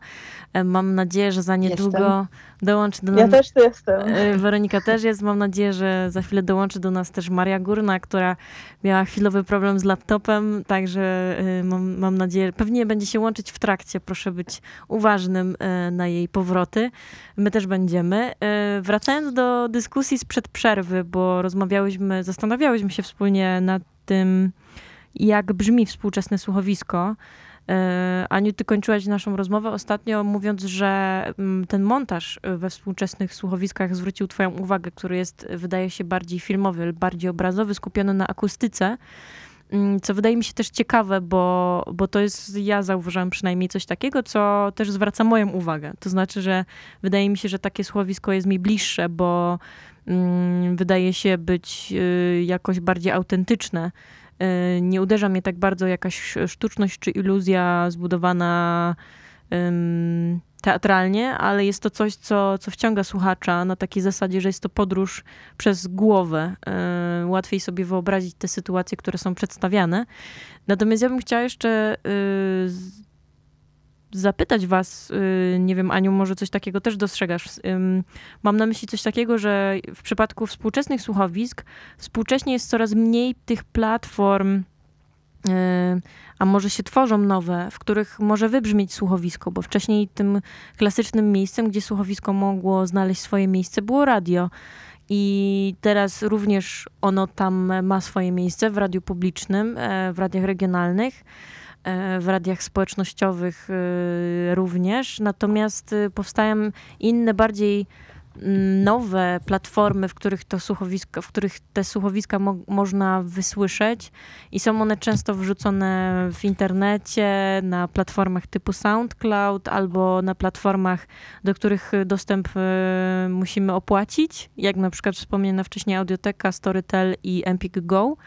E, Mam nadzieję, że za niedługo Jestem. dołączy do Ja nas... też tu jestem. E, Weronika też jest. Mam nadzieję, że za chwilę dołączy do nas też Maria Górna, która miała chwilowy problem z laptopem, także e, mam, mam nadzieję, pewnie będzie się łączyć w trakcie. Proszę być uważnym na jej powroty. My też będziemy. Wracając do dyskusji sprzed przerwy, bo rozmawiałyśmy, zastanawiałyśmy się wspólnie nad tym, jak brzmi współczesne słuchowisko. E, Aniu, ty kończyłaś naszą rozmowę ostatnio mówiąc, że mm, ten montaż we współczesnych słuchowiskach zwrócił twoją uwagę, który jest, wydaje się, bardziej filmowy, bardziej obrazowy, skupiony na akustyce. Mm, Co wydaje mi się też ciekawe, bo, bo to jest, ja zauważyłam przynajmniej coś takiego, co też zwraca moją uwagę. To znaczy, że wydaje mi się, że takie słuchowisko jest mi bliższe, bo mm, wydaje się być y, jakoś bardziej autentyczne. Y, nie uderza mnie tak bardzo jakaś sztuczność czy iluzja zbudowana ym, teatralnie, ale jest to coś, co, co wciąga słuchacza na takiej zasadzie, że jest to podróż przez głowę. Y, łatwiej sobie wyobrazić te sytuacje, które są przedstawiane. Natomiast ja bym chciała jeszcze y, z- zapytać was, y, nie wiem, Aniu, może coś takiego też dostrzegasz. Ym, Mam na myśli coś takiego, że w przypadku współczesnych słuchowisk współcześnie jest coraz mniej tych platform, yy, a może się tworzą nowe, w których może wybrzmieć słuchowisko, bo wcześniej tym klasycznym miejscem, gdzie słuchowisko mogło znaleźć swoje miejsce, było radio. I teraz również ono tam ma swoje miejsce w radiu publicznym, e, w radiach regionalnych, e, w radiach społecznościowych e, również. Natomiast powstają inne, bardziej nowe platformy, w których, to w których te słuchowiska mo- można wysłyszeć i są one często wrzucone w internecie, na platformach typu SoundCloud albo na platformach, do których dostęp e, musimy opłacić, jak na przykład wspomniana wcześniej Audioteka, Storytel i Empik Go.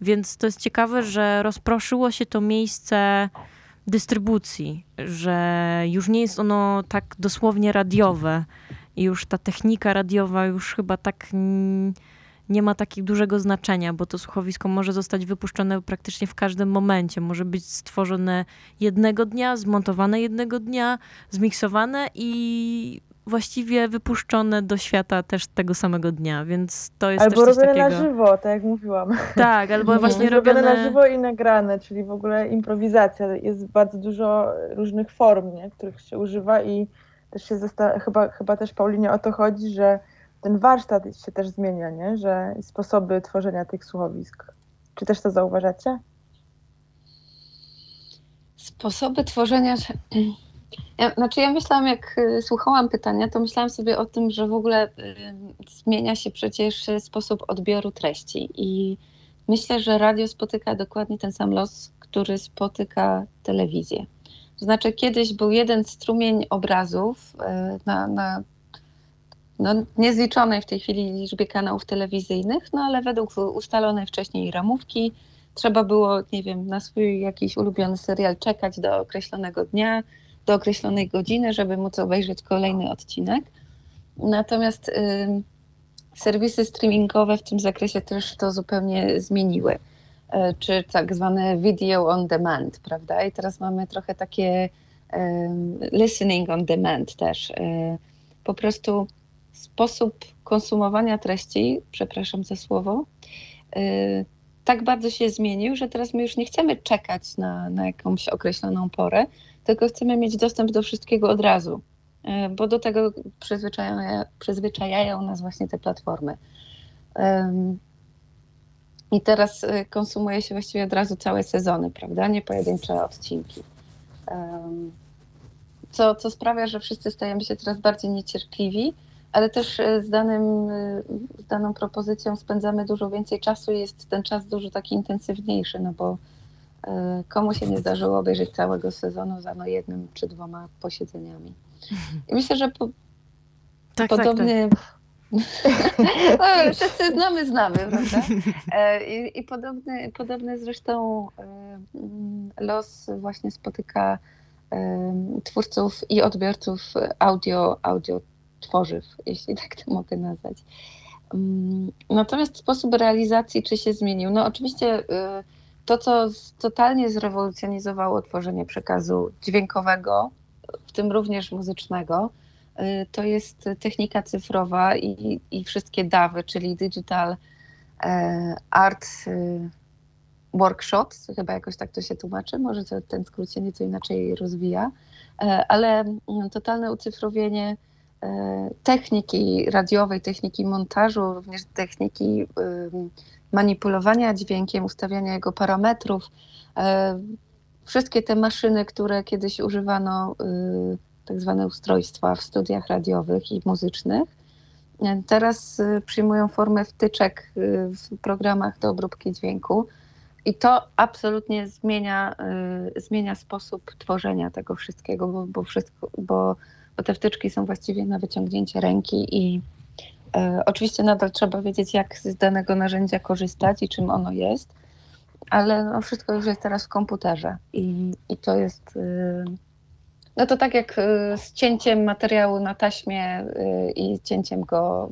Więc to jest ciekawe, że rozproszyło się to miejsce dystrybucji, że już nie jest ono tak dosłownie radiowe i już ta technika radiowa już chyba tak nie ma takiego dużego znaczenia, bo to słuchowisko może zostać wypuszczone praktycznie w każdym momencie. Może być stworzone jednego dnia, zmontowane jednego dnia, zmiksowane i właściwie wypuszczone do świata też tego samego dnia, więc to jest Albo też robione takiego. na żywo, tak jak mówiłam. Tak, albo (laughs) właśnie robione robione... na żywo i nagrane, czyli w ogóle improwizacja. Jest bardzo dużo różnych form, nie, których się używa i też się chyba, chyba też Paulinie o to chodzi, że ten warsztat się też zmienia, nie? że sposoby tworzenia tych słuchowisk. Czy też to zauważacie? Sposoby tworzenia. (clears throat) Ja, znaczy, ja myślałam, jak y, słuchałam pytania, to myślałam sobie o tym, że w ogóle y, zmienia się przecież sposób odbioru treści. I myślę, że radio spotyka dokładnie ten sam los, który spotyka telewizję. To znaczy, kiedyś był jeden strumień obrazów y, na, na no, niezliczonej w tej chwili liczbie kanałów telewizyjnych, no ale według ustalonej wcześniej ramówki trzeba było, nie wiem, na swój jakiś ulubiony serial czekać do określonego dnia, do określonej godziny, żeby móc obejrzeć kolejny odcinek. Natomiast ym, serwisy streamingowe w tym zakresie też to zupełnie zmieniły. E, Czy tak zwane video on demand, prawda? I teraz mamy trochę takie ym, listening on demand też. E, Po prostu sposób konsumowania treści, przepraszam za słowo, tak bardzo się zmienił, że teraz my już nie chcemy czekać na, na jakąś określoną porę, tylko chcemy mieć dostęp do wszystkiego od razu, bo do tego przyzwyczajają, przyzwyczajają nas właśnie te platformy. I teraz y, konsumuje się właściwie od razu całe sezony, prawda? Nie pojedyncze odcinki. Co, co sprawia, że wszyscy stajemy się coraz bardziej niecierpliwi, ale też e, z, danym, e, z daną propozycją spędzamy dużo więcej czasu i jest ten czas dużo taki intensywniejszy, no bo komu się nie zdarzyło obejrzeć całego sezonu za no jednym czy dwoma posiedzeniami. I myślę, że po, Tak, tak, tak. Wszyscy znamy, znamy, prawda? E, I, i podobny, podobny zresztą e, mm, los właśnie spotyka e, twórców i odbiorców audio, audio tworzyw, jeśli tak to mogę nazwać. Mm, Natomiast sposób realizacji, czy się zmienił? No oczywiście to, co totalnie zrewolucjonizowało tworzenie przekazu dźwiękowego, w tym również muzycznego, to jest technika cyfrowa i, i wszystkie DAWy, czyli Digital e, Art y, Workshops, chyba jakoś tak to się tłumaczy, może to, ten skrót się nieco inaczej rozwija, E, ale mm, totalne ucyfrowienie e, techniki radiowej, techniki montażu, również techniki manipulowania dźwiękiem, ustawiania jego parametrów. Wszystkie te maszyny, które kiedyś używano, y, tak zwane ustrojstwa w studiach radiowych i muzycznych, e, teraz y, przyjmują formę wtyczek y, w programach do obróbki dźwięku. I to absolutnie zmienia, zmienia sposób tworzenia tego wszystkiego, bo, bo, wszystko, bo, bo te wtyczki są właściwie na wyciągnięcie ręki i e, oczywiście nadal trzeba wiedzieć, jak z danego narzędzia korzystać i czym ono jest, ale no, wszystko już jest teraz w komputerze i, i to jest. Y, no to tak jak y, z cięciem materiału na taśmie y, i cięciem go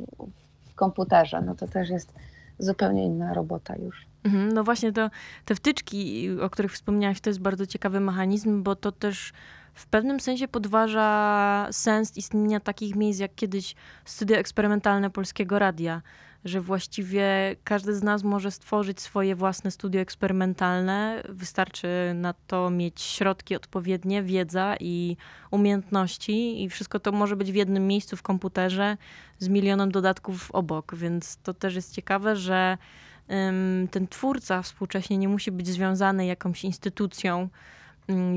w komputerze, no to też jest zupełnie inna robota już. Mhm, No właśnie to, te wtyczki, o których wspomniałaś, to jest bardzo ciekawy mechanizm, bo to też w pewnym sensie podważa sens istnienia takich miejsc jak kiedyś studia eksperymentalne Polskiego Radia, że właściwie każdy z nas może stworzyć swoje własne studio eksperymentalne. Wystarczy na to mieć środki odpowiednie, wiedza i umiejętności i wszystko to może być w jednym miejscu w komputerze z milionem dodatków obok, więc to też jest ciekawe, że ten twórca współcześnie nie musi być związany jakąś instytucją,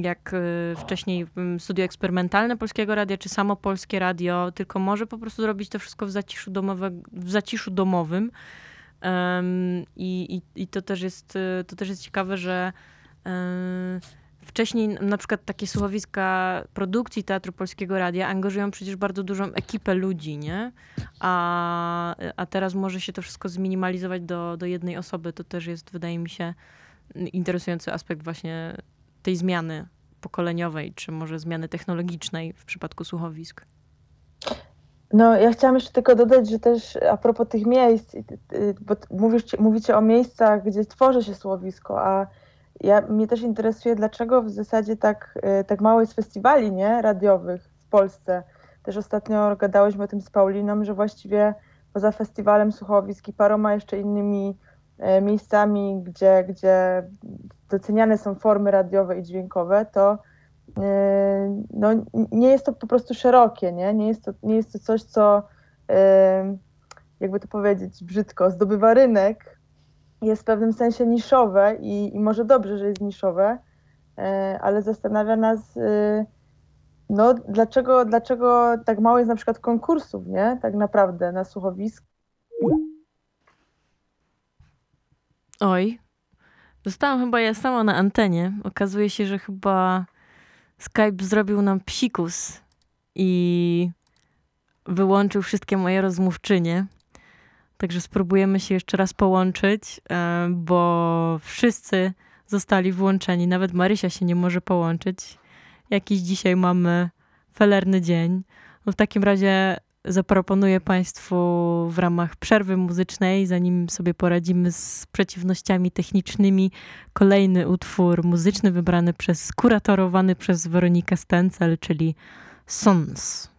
jak y, wcześniej ym, studio eksperymentalne Polskiego Radia, czy samo Polskie Radio, tylko może po prostu zrobić to wszystko w zaciszu, domowe, w zaciszu domowym. Ym, i, i, I to też jest, y, to też jest ciekawe, że y, Wcześniej na przykład takie słuchowiska produkcji Teatru Polskiego Radia angażują przecież bardzo dużą ekipę ludzi, nie? A, a teraz może się to wszystko zminimalizować do, do jednej osoby. To też jest, wydaje mi się, interesujący aspekt właśnie tej zmiany pokoleniowej, czy może zmiany technologicznej w przypadku słuchowisk. No, ja chciałam jeszcze tylko dodać, że też a propos tych miejsc, bo mówisz, mówicie o miejscach, gdzie tworzy się słowisko, a ja, mnie też interesuje, dlaczego w zasadzie tak, y, tak mało jest festiwali nie, radiowych w Polsce. Też ostatnio gadałyśmy o tym z Pauliną, że właściwie poza festiwalem słuchowisk i paroma jeszcze innymi e, miejscami, gdzie, gdzie doceniane są formy radiowe i dźwiękowe, to e, no, nie jest to po prostu szerokie, nie? Nie jest to, nie jest to coś, co e, jakby to powiedzieć brzydko, zdobywa rynek, jest w pewnym sensie niszowe i, i może dobrze, że jest niszowe, e, ale zastanawia nas, e, no dlaczego, dlaczego tak mało jest na przykład konkursów, nie? Tak naprawdę na słuchowisk. Oj, zostałam chyba ja sama na antenie. Okazuje się, że chyba Skype zrobił nam psikus i wyłączył wszystkie moje rozmówczynie. Także spróbujemy się jeszcze raz połączyć, e, bo wszyscy zostali włączeni. Nawet Marysia się nie może połączyć. Jakiś dzisiaj mamy felerny dzień. No w takim razie zaproponuję Państwu w ramach przerwy muzycznej, zanim sobie poradzimy z przeciwnościami technicznymi, kolejny utwór muzyczny wybrany przez, kuratorowany przez Weronikę Stencel, czyli Sons.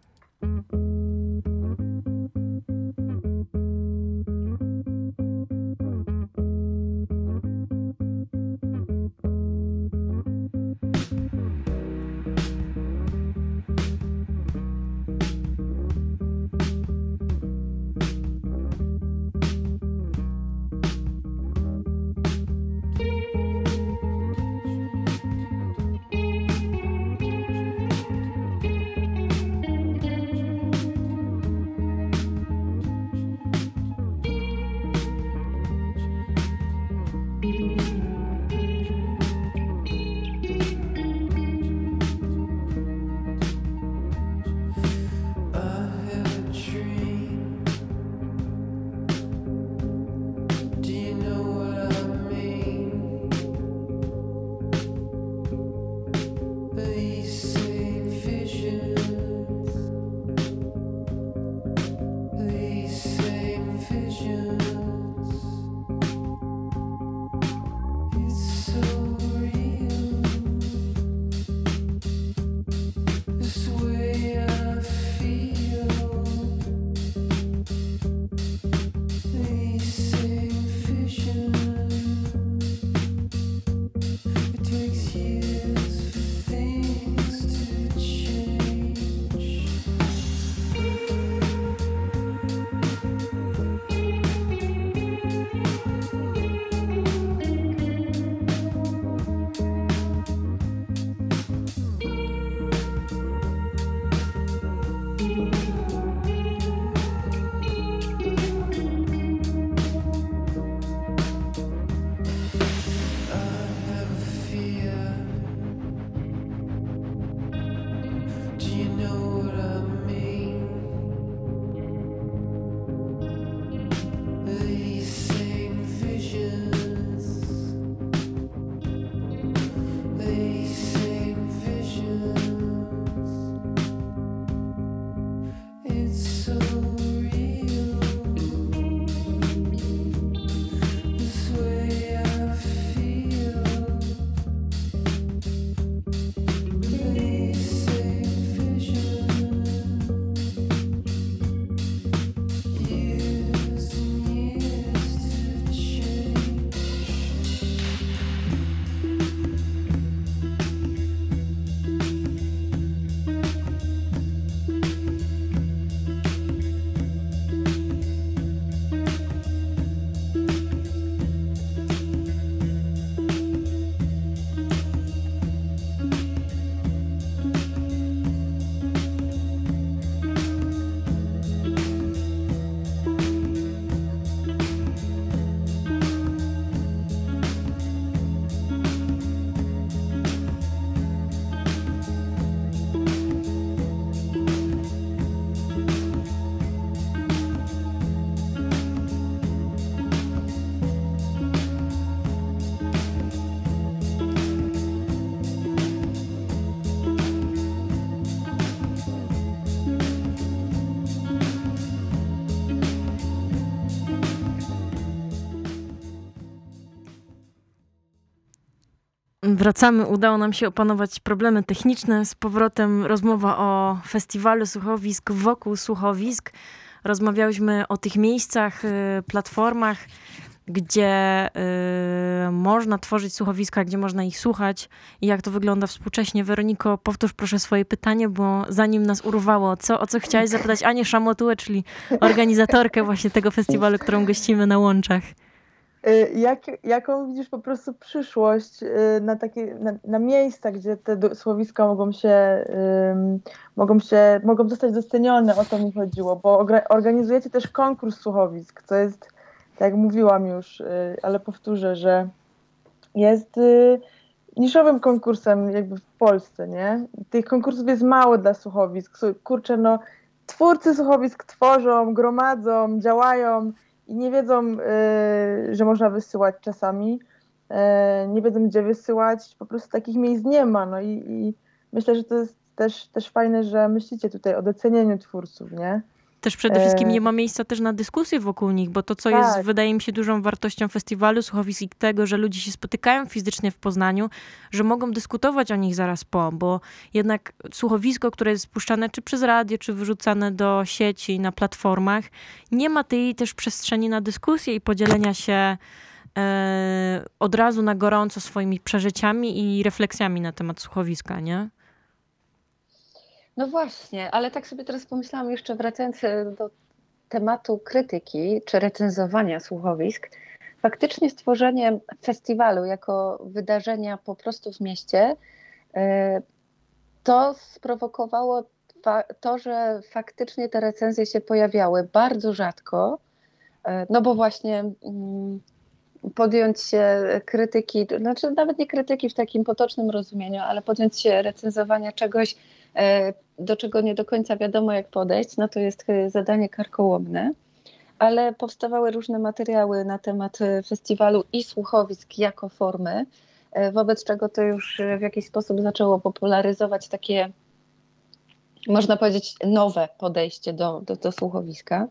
Wracamy, udało nam się opanować problemy techniczne. Z powrotem rozmowa o festiwalu słuchowisk wokół słuchowisk. Rozmawiałyśmy o tych miejscach, y, platformach, gdzie y, można tworzyć słuchowiska, gdzie można ich słuchać i jak to wygląda współcześnie. Weroniko, powtórz proszę swoje pytanie, bo zanim nas urwało, co, o co chciałaś zapytać Anię Szamotułę, czyli organizatorkę właśnie tego festiwalu, którą gościmy na Łączach. Y, Jak, jaką widzisz po prostu przyszłość y, na takie na, na miejsca, gdzie te słowiska mogą się, ym, mogą się, mogą zostać docenione, o to mi chodziło, bo organizujecie też konkurs słuchowisk, co jest, tak jak mówiłam już, y, ale powtórzę, że jest niszowym konkursem jakby w Polsce, nie? Tych konkursów jest mało dla słuchowisk. Kurczę, no twórcy słuchowisk tworzą, gromadzą, działają i nie wiedzą, y, że można wysyłać czasami. y, nie wiedzą, gdzie wysyłać. Po prostu takich miejsc nie ma. No i, i myślę, że to jest też, też fajne, że myślicie tutaj o docenieniu twórców, nie? Też przede wszystkim E, nie ma miejsca też na dyskusję wokół nich, bo to, co Tak. jest, wydaje mi się, dużą wartością festiwalu słuchowisk i tego, że ludzie się spotykają fizycznie w Poznaniu, że mogą dyskutować o nich zaraz po, bo jednak słuchowisko, które jest spuszczane czy przez radio, czy wyrzucane do sieci, na platformach, nie ma tej też przestrzeni na dyskusję i podzielenia się e, od razu na gorąco swoimi przeżyciami i refleksjami na temat słuchowiska, nie? No właśnie, ale tak sobie teraz pomyślałam jeszcze wracając e, do tematu krytyki czy recenzowania słuchowisk. Faktycznie stworzenie festiwalu jako wydarzenia po prostu w mieście e, to sprowokowało to, że faktycznie te recenzje się pojawiały bardzo rzadko, e, no bo właśnie mm, podjąć się krytyki, znaczy nawet nie krytyki w takim potocznym rozumieniu, ale podjąć się recenzowania czegoś, do czego nie do końca wiadomo jak podejść, no to jest e, zadanie karkołomne. Ale powstawały różne materiały na temat e, festiwalu i słuchowisk jako formy, e, wobec czego to już e, w jakiś sposób zaczęło popularyzować takie, można powiedzieć, nowe podejście do, do, do słuchowiska.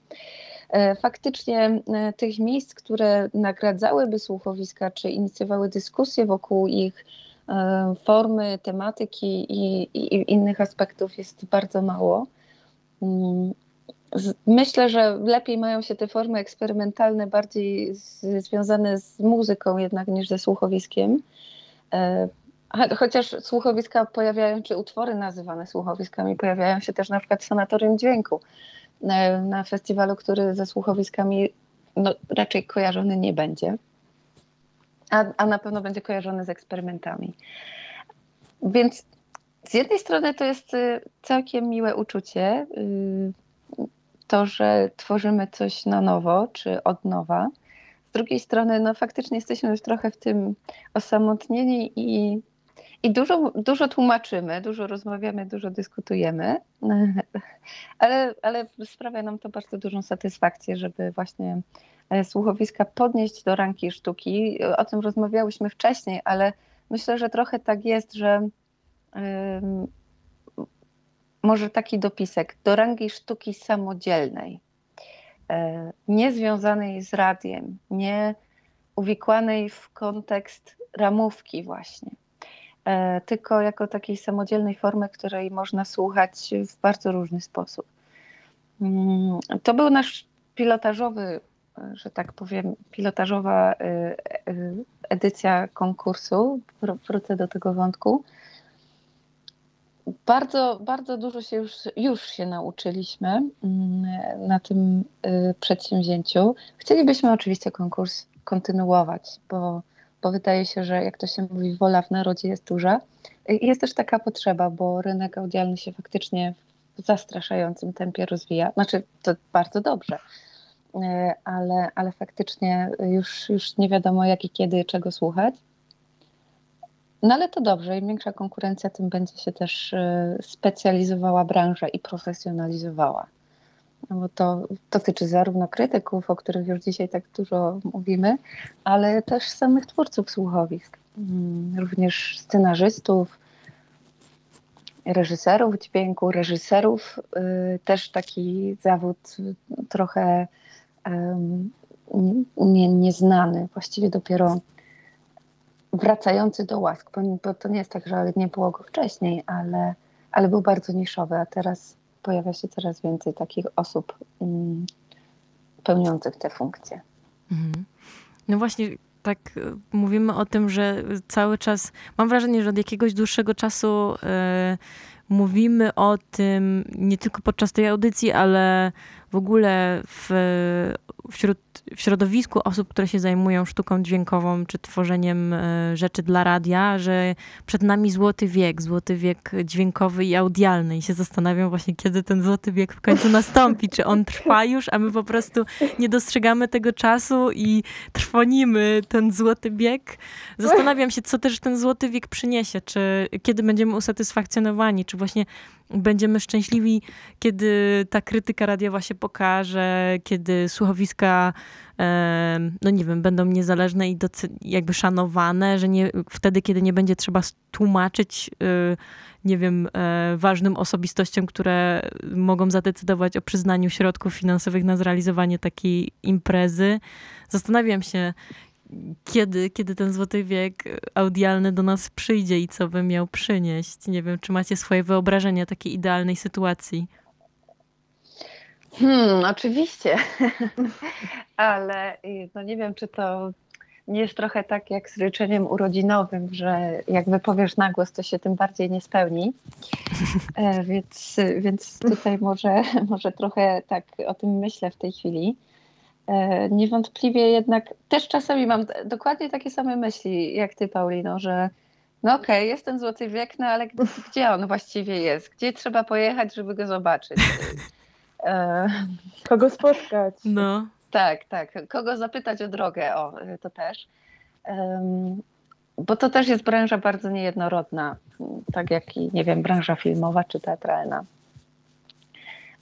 E, Faktycznie e, tych miejsc, które nagradzałyby słuchowiska, czy inicjowały dyskusje wokół ich e, formy, tematyki i, i, innych aspektów jest bardzo mało. Mm, Myślę, że lepiej mają się te formy eksperymentalne, bardziej z, związane z muzyką jednak niż ze słuchowiskiem. E, Chociaż słuchowiska pojawiają, czy utwory nazywane słuchowiskami pojawiają się też na przykład w Sanatorium Dźwięku na, na festiwalu, który ze słuchowiskami no, raczej kojarzony nie będzie, a, a na pewno będzie kojarzony z eksperymentami. Więc z jednej strony to jest y, całkiem miłe uczucie, y, to, że tworzymy coś na nowo, czy od nowa. Z drugiej strony, no faktycznie jesteśmy już trochę w tym osamotnieni i, i dużo, dużo tłumaczymy, dużo rozmawiamy, dużo dyskutujemy, (laughs) ale, ale sprawia nam to bardzo dużą satysfakcję, żeby właśnie słuchowiska podnieść do ranki sztuki. O tym rozmawiałyśmy wcześniej, ale myślę, że trochę tak jest, że może taki dopisek do rangi sztuki samodzielnej, e, nie związanej z radiem, nie uwikłanej w kontekst ramówki właśnie, e, tylko jako takiej samodzielnej formy, której można słuchać w bardzo różny sposób. Mm, To był nasz pilotażowy, e, że tak powiem, pilotażowa e, e, edycja konkursu. Wr- Wrócę do tego wątku. Bardzo, bardzo dużo się już, już się nauczyliśmy mm, na tym y, przedsięwzięciu. Chcielibyśmy oczywiście konkurs kontynuować, bo, bo wydaje się, że jak to się mówi, wola w narodzie jest duża. Y, Jest też taka potrzeba, bo rynek audialny się faktycznie w zastraszającym tempie rozwija. Znaczy, to bardzo dobrze, y, ale, ale faktycznie już, już nie wiadomo jak i kiedy czego słuchać. No ale to dobrze, im większa konkurencja, tym będzie się też y, specjalizowała branża i profesjonalizowała. No bo to dotyczy zarówno krytyków, o których już dzisiaj tak dużo mówimy, ale też samych twórców słuchowisk, Mm, również scenarzystów, reżyserów dźwięku, reżyserów. y, Też taki zawód trochę nie, nieznany, właściwie dopiero wracający do łask, bo, to nie jest tak, że nie było go wcześniej, ale, ale był bardzo niszowy, a teraz pojawia się coraz więcej takich osób pełniących te funkcje. Mhm. No właśnie, tak e, mówimy o tym, że cały czas, mam wrażenie, że od jakiegoś dłuższego czasu e, mówimy o tym nie tylko podczas tej audycji, ale w ogóle w, wśród, w środowisku osób, które się zajmują sztuką dźwiękową czy tworzeniem e, rzeczy dla radia, że przed nami złoty wiek, złoty wiek dźwiękowy i audialny. I się zastanawiam właśnie, kiedy ten złoty wiek w końcu nastąpi. Czy on trwa już, a my po prostu nie dostrzegamy tego czasu i trwonimy ten złoty wiek. Zastanawiam się, co też ten złoty wiek przyniesie. Czy kiedy będziemy usatysfakcjonowani, czy właśnie będziemy szczęśliwi, kiedy ta krytyka radiowa się pokaże, kiedy słuchowiska, e, no nie wiem, będą niezależne i jakby szanowane, że nie, wtedy, kiedy nie będzie trzeba tłumaczyć, e, nie wiem, e, ważnym osobistościom, które mogą zadecydować o przyznaniu środków finansowych na zrealizowanie takiej imprezy. Zastanawiam się, kiedy, kiedy ten złoty wiek audialny do nas przyjdzie i co by miał przynieść. Nie wiem, czy macie swoje wyobrażenia takiej idealnej sytuacji. Hmm, oczywiście, (laughs) ale y, no nie wiem, czy to nie jest trochę tak jak z życzeniem urodzinowym, że jak wypowiesz na głos, to się tym bardziej nie spełni. (laughs) E, więc, więc tutaj może, (laughs) może trochę tak o tym myślę w tej chwili. E, niewątpliwie jednak też czasami mam dokładnie takie same myśli jak ty, Paulino, że no okej, okay, jest ten złoty wiek, no ale gdzie on właściwie jest? Gdzie trzeba pojechać, żeby go zobaczyć? E, Kogo spotkać? No. Tak, tak. Kogo zapytać o drogę? O, to też. Um, bo to też jest branża bardzo niejednorodna, tak jak i, nie wiem, branża filmowa czy teatralna.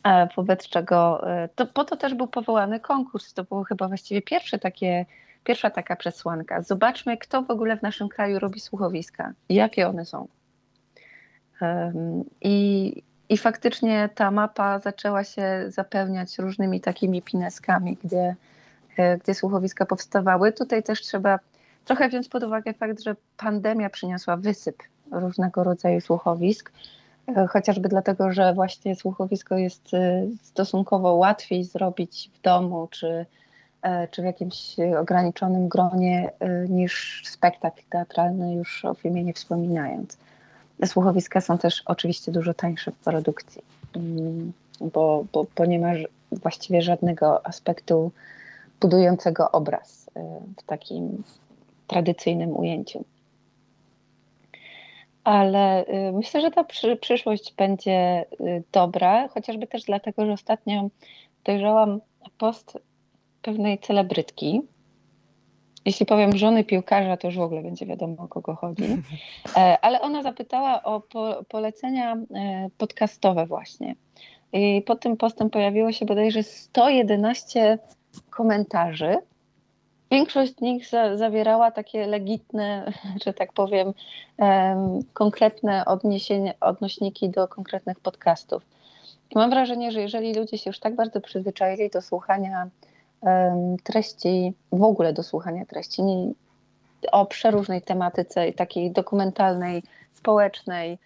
E, wobec czego, to, po to też był powołany konkurs. To było chyba właściwie pierwsze takie, pierwsza taka przesłanka. Zobaczmy, kto w ogóle w naszym kraju robi słuchowiska jakie one są. I i faktycznie ta mapa zaczęła się zapełniać różnymi takimi pineskami, gdzie, gdzie słuchowiska powstawały. Tutaj też trzeba trochę wziąć pod uwagę fakt, że pandemia przyniosła wysyp różnego rodzaju słuchowisk, chociażby dlatego, że właśnie słuchowisko jest stosunkowo łatwiej zrobić w domu czy, czy w jakimś ograniczonym gronie niż spektakl teatralny, już o filmie nie wspominając. Słuchowiska są też oczywiście dużo tańsze w produkcji, bo, bo, bo nie ma właściwie żadnego aspektu budującego obraz w takim tradycyjnym ujęciu. Ale myślę, że ta przyszłość będzie dobra, chociażby też dlatego, że ostatnio dojrzałam post pewnej celebrytki, jeśli powiem żony piłkarza, to już w ogóle będzie wiadomo, o kogo chodzi. (laughs) Ale ona zapytała o po, polecenia podcastowe właśnie. I pod tym postem pojawiło się bodajże 111 komentarzy. Większość z nich za, zawierała takie legitne, (laughs) że tak powiem, um, konkretne odniesienia, odnośniki do konkretnych podcastów. I mam wrażenie, że jeżeli ludzie się już tak bardzo przyzwyczaili do słuchania treści, w ogóle do słuchania treści o przeróżnej tematyce takiej dokumentalnej, społecznej,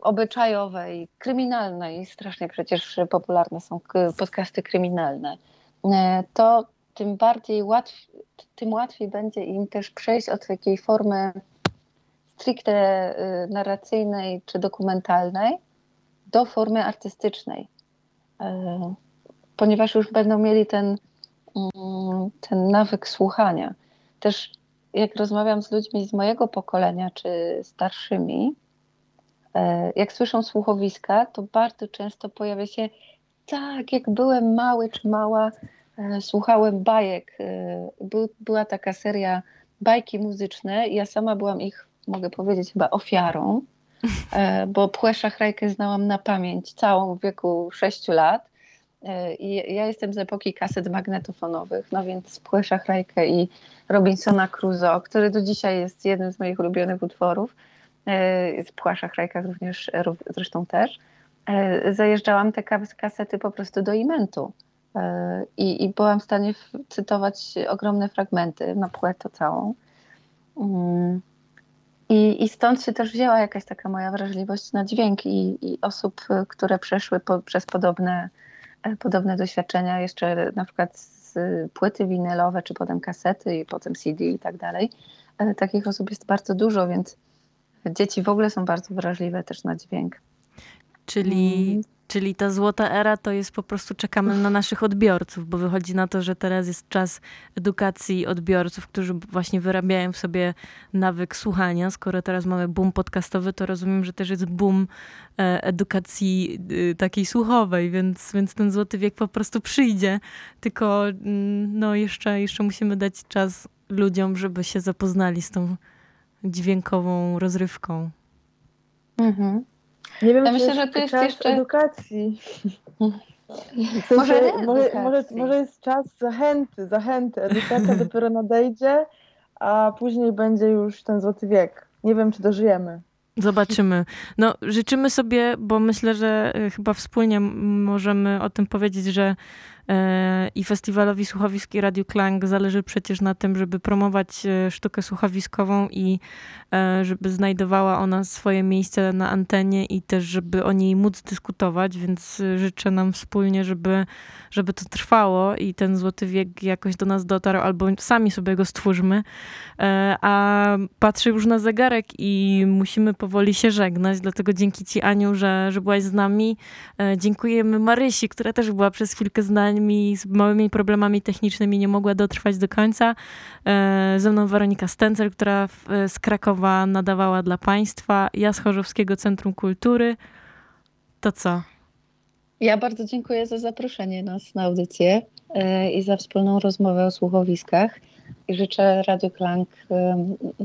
obyczajowej, kryminalnej. Strasznie przecież popularne są podcasty kryminalne. E, to tym bardziej łatwiej, tym łatwiej będzie im też przejść od takiej formy stricte y, narracyjnej czy dokumentalnej do formy artystycznej e, ponieważ już będą mieli ten, mm, ten nawyk słuchania. Też jak rozmawiam z ludźmi z mojego pokolenia czy starszymi, e, jak słyszą słuchowiska, to bardzo często pojawia się tak, jak byłem mały czy mała, słuchałem bajek. E, By, była taka seria bajki muzyczne ja sama byłam ich, mogę powiedzieć, chyba ofiarą, bo Płę Szachrajkę znałam na pamięć całą w wieku 6 lat. I ja jestem z epoki kaset magnetofonowych, no więc Płę Szachrajkę i Robinsona Crusoe, który do dzisiaj jest jednym z moich ulubionych utworów. Pła Szachrajka również zresztą też. Zajeżdżałam te kasety po prostu do imentu i, i byłam w stanie cytować ogromne fragmenty na płę to całą. Mm. I, I stąd się też wzięła jakaś taka moja wrażliwość na dźwięk i, i osób, które przeszły po, przez podobne, e, podobne doświadczenia, jeszcze na przykład z płyty winylowe, czy potem kasety i potem CD i tak dalej. E, Takich osób jest bardzo dużo, więc dzieci w ogóle są bardzo wrażliwe też na dźwięk. Czyli, Mm. czyli ta złota era to jest po prostu czekamy na naszych odbiorców, bo wychodzi na to, że teraz jest czas edukacji odbiorców, którzy właśnie wyrabiają w sobie nawyk słuchania. Skoro teraz mamy boom podcastowy, to rozumiem, że też jest boom e, edukacji y, takiej słuchowej, więc, więc ten złoty wiek po prostu przyjdzie. Tylko mm, no jeszcze, jeszcze musimy dać czas ludziom, żeby się zapoznali z tą dźwiękową rozrywką. Mhm. Nie wiem, Ja czy myślę, jest że to jest czas jeszcze- edukacji. (laughs) W Może sensie, może, może, reedukacji. może jest czas zachęty, zachęty. Edukacja (laughs) dopiero nadejdzie, a później będzie już ten złoty wiek. Nie wiem, czy dożyjemy. Zobaczymy. No, życzymy sobie, bo myślę, że e, chyba wspólnie możemy o tym powiedzieć, że i Festiwalowi Słuchowisk i Radiu Klang zależy przecież na tym, żeby promować e, sztukę słuchowiskową i e, żeby znajdowała ona swoje miejsce na antenie i też, żeby o niej móc dyskutować, więc e, życzę nam wspólnie, żeby, żeby to trwało i ten złoty wiek jakoś do nas dotarł, albo sami sobie go stwórzmy. E, A patrzę już na zegarek i musimy powoli się żegnać, dlatego dzięki Ci, Aniu, że, że byłaś z nami. E, Dziękujemy Marysi, która też była przez chwilkę z nami, z małymi problemami technicznymi, nie mogła dotrwać do końca. E, Ze mną Weronika Stencer, która e, z Krakowa nadawała dla Państwa. Ja z Chorzowskiego Centrum Kultury. To co? Ja bardzo dziękuję za zaproszenie nas na audycję e, i za wspólną rozmowę o słuchowiskach. I życzę Radio Klang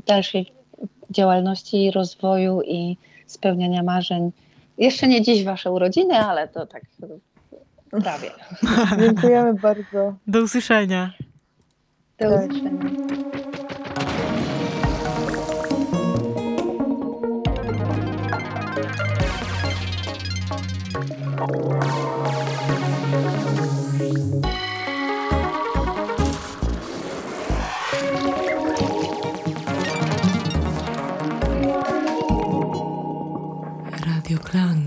dalszej działalności, rozwoju i spełniania marzeń. Jeszcze nie dziś Wasze urodziny, ale to tak prawie. (laughs) Dziękujemy bardzo. Do usłyszenia. Do Tak. usłyszenia. Radio Klang.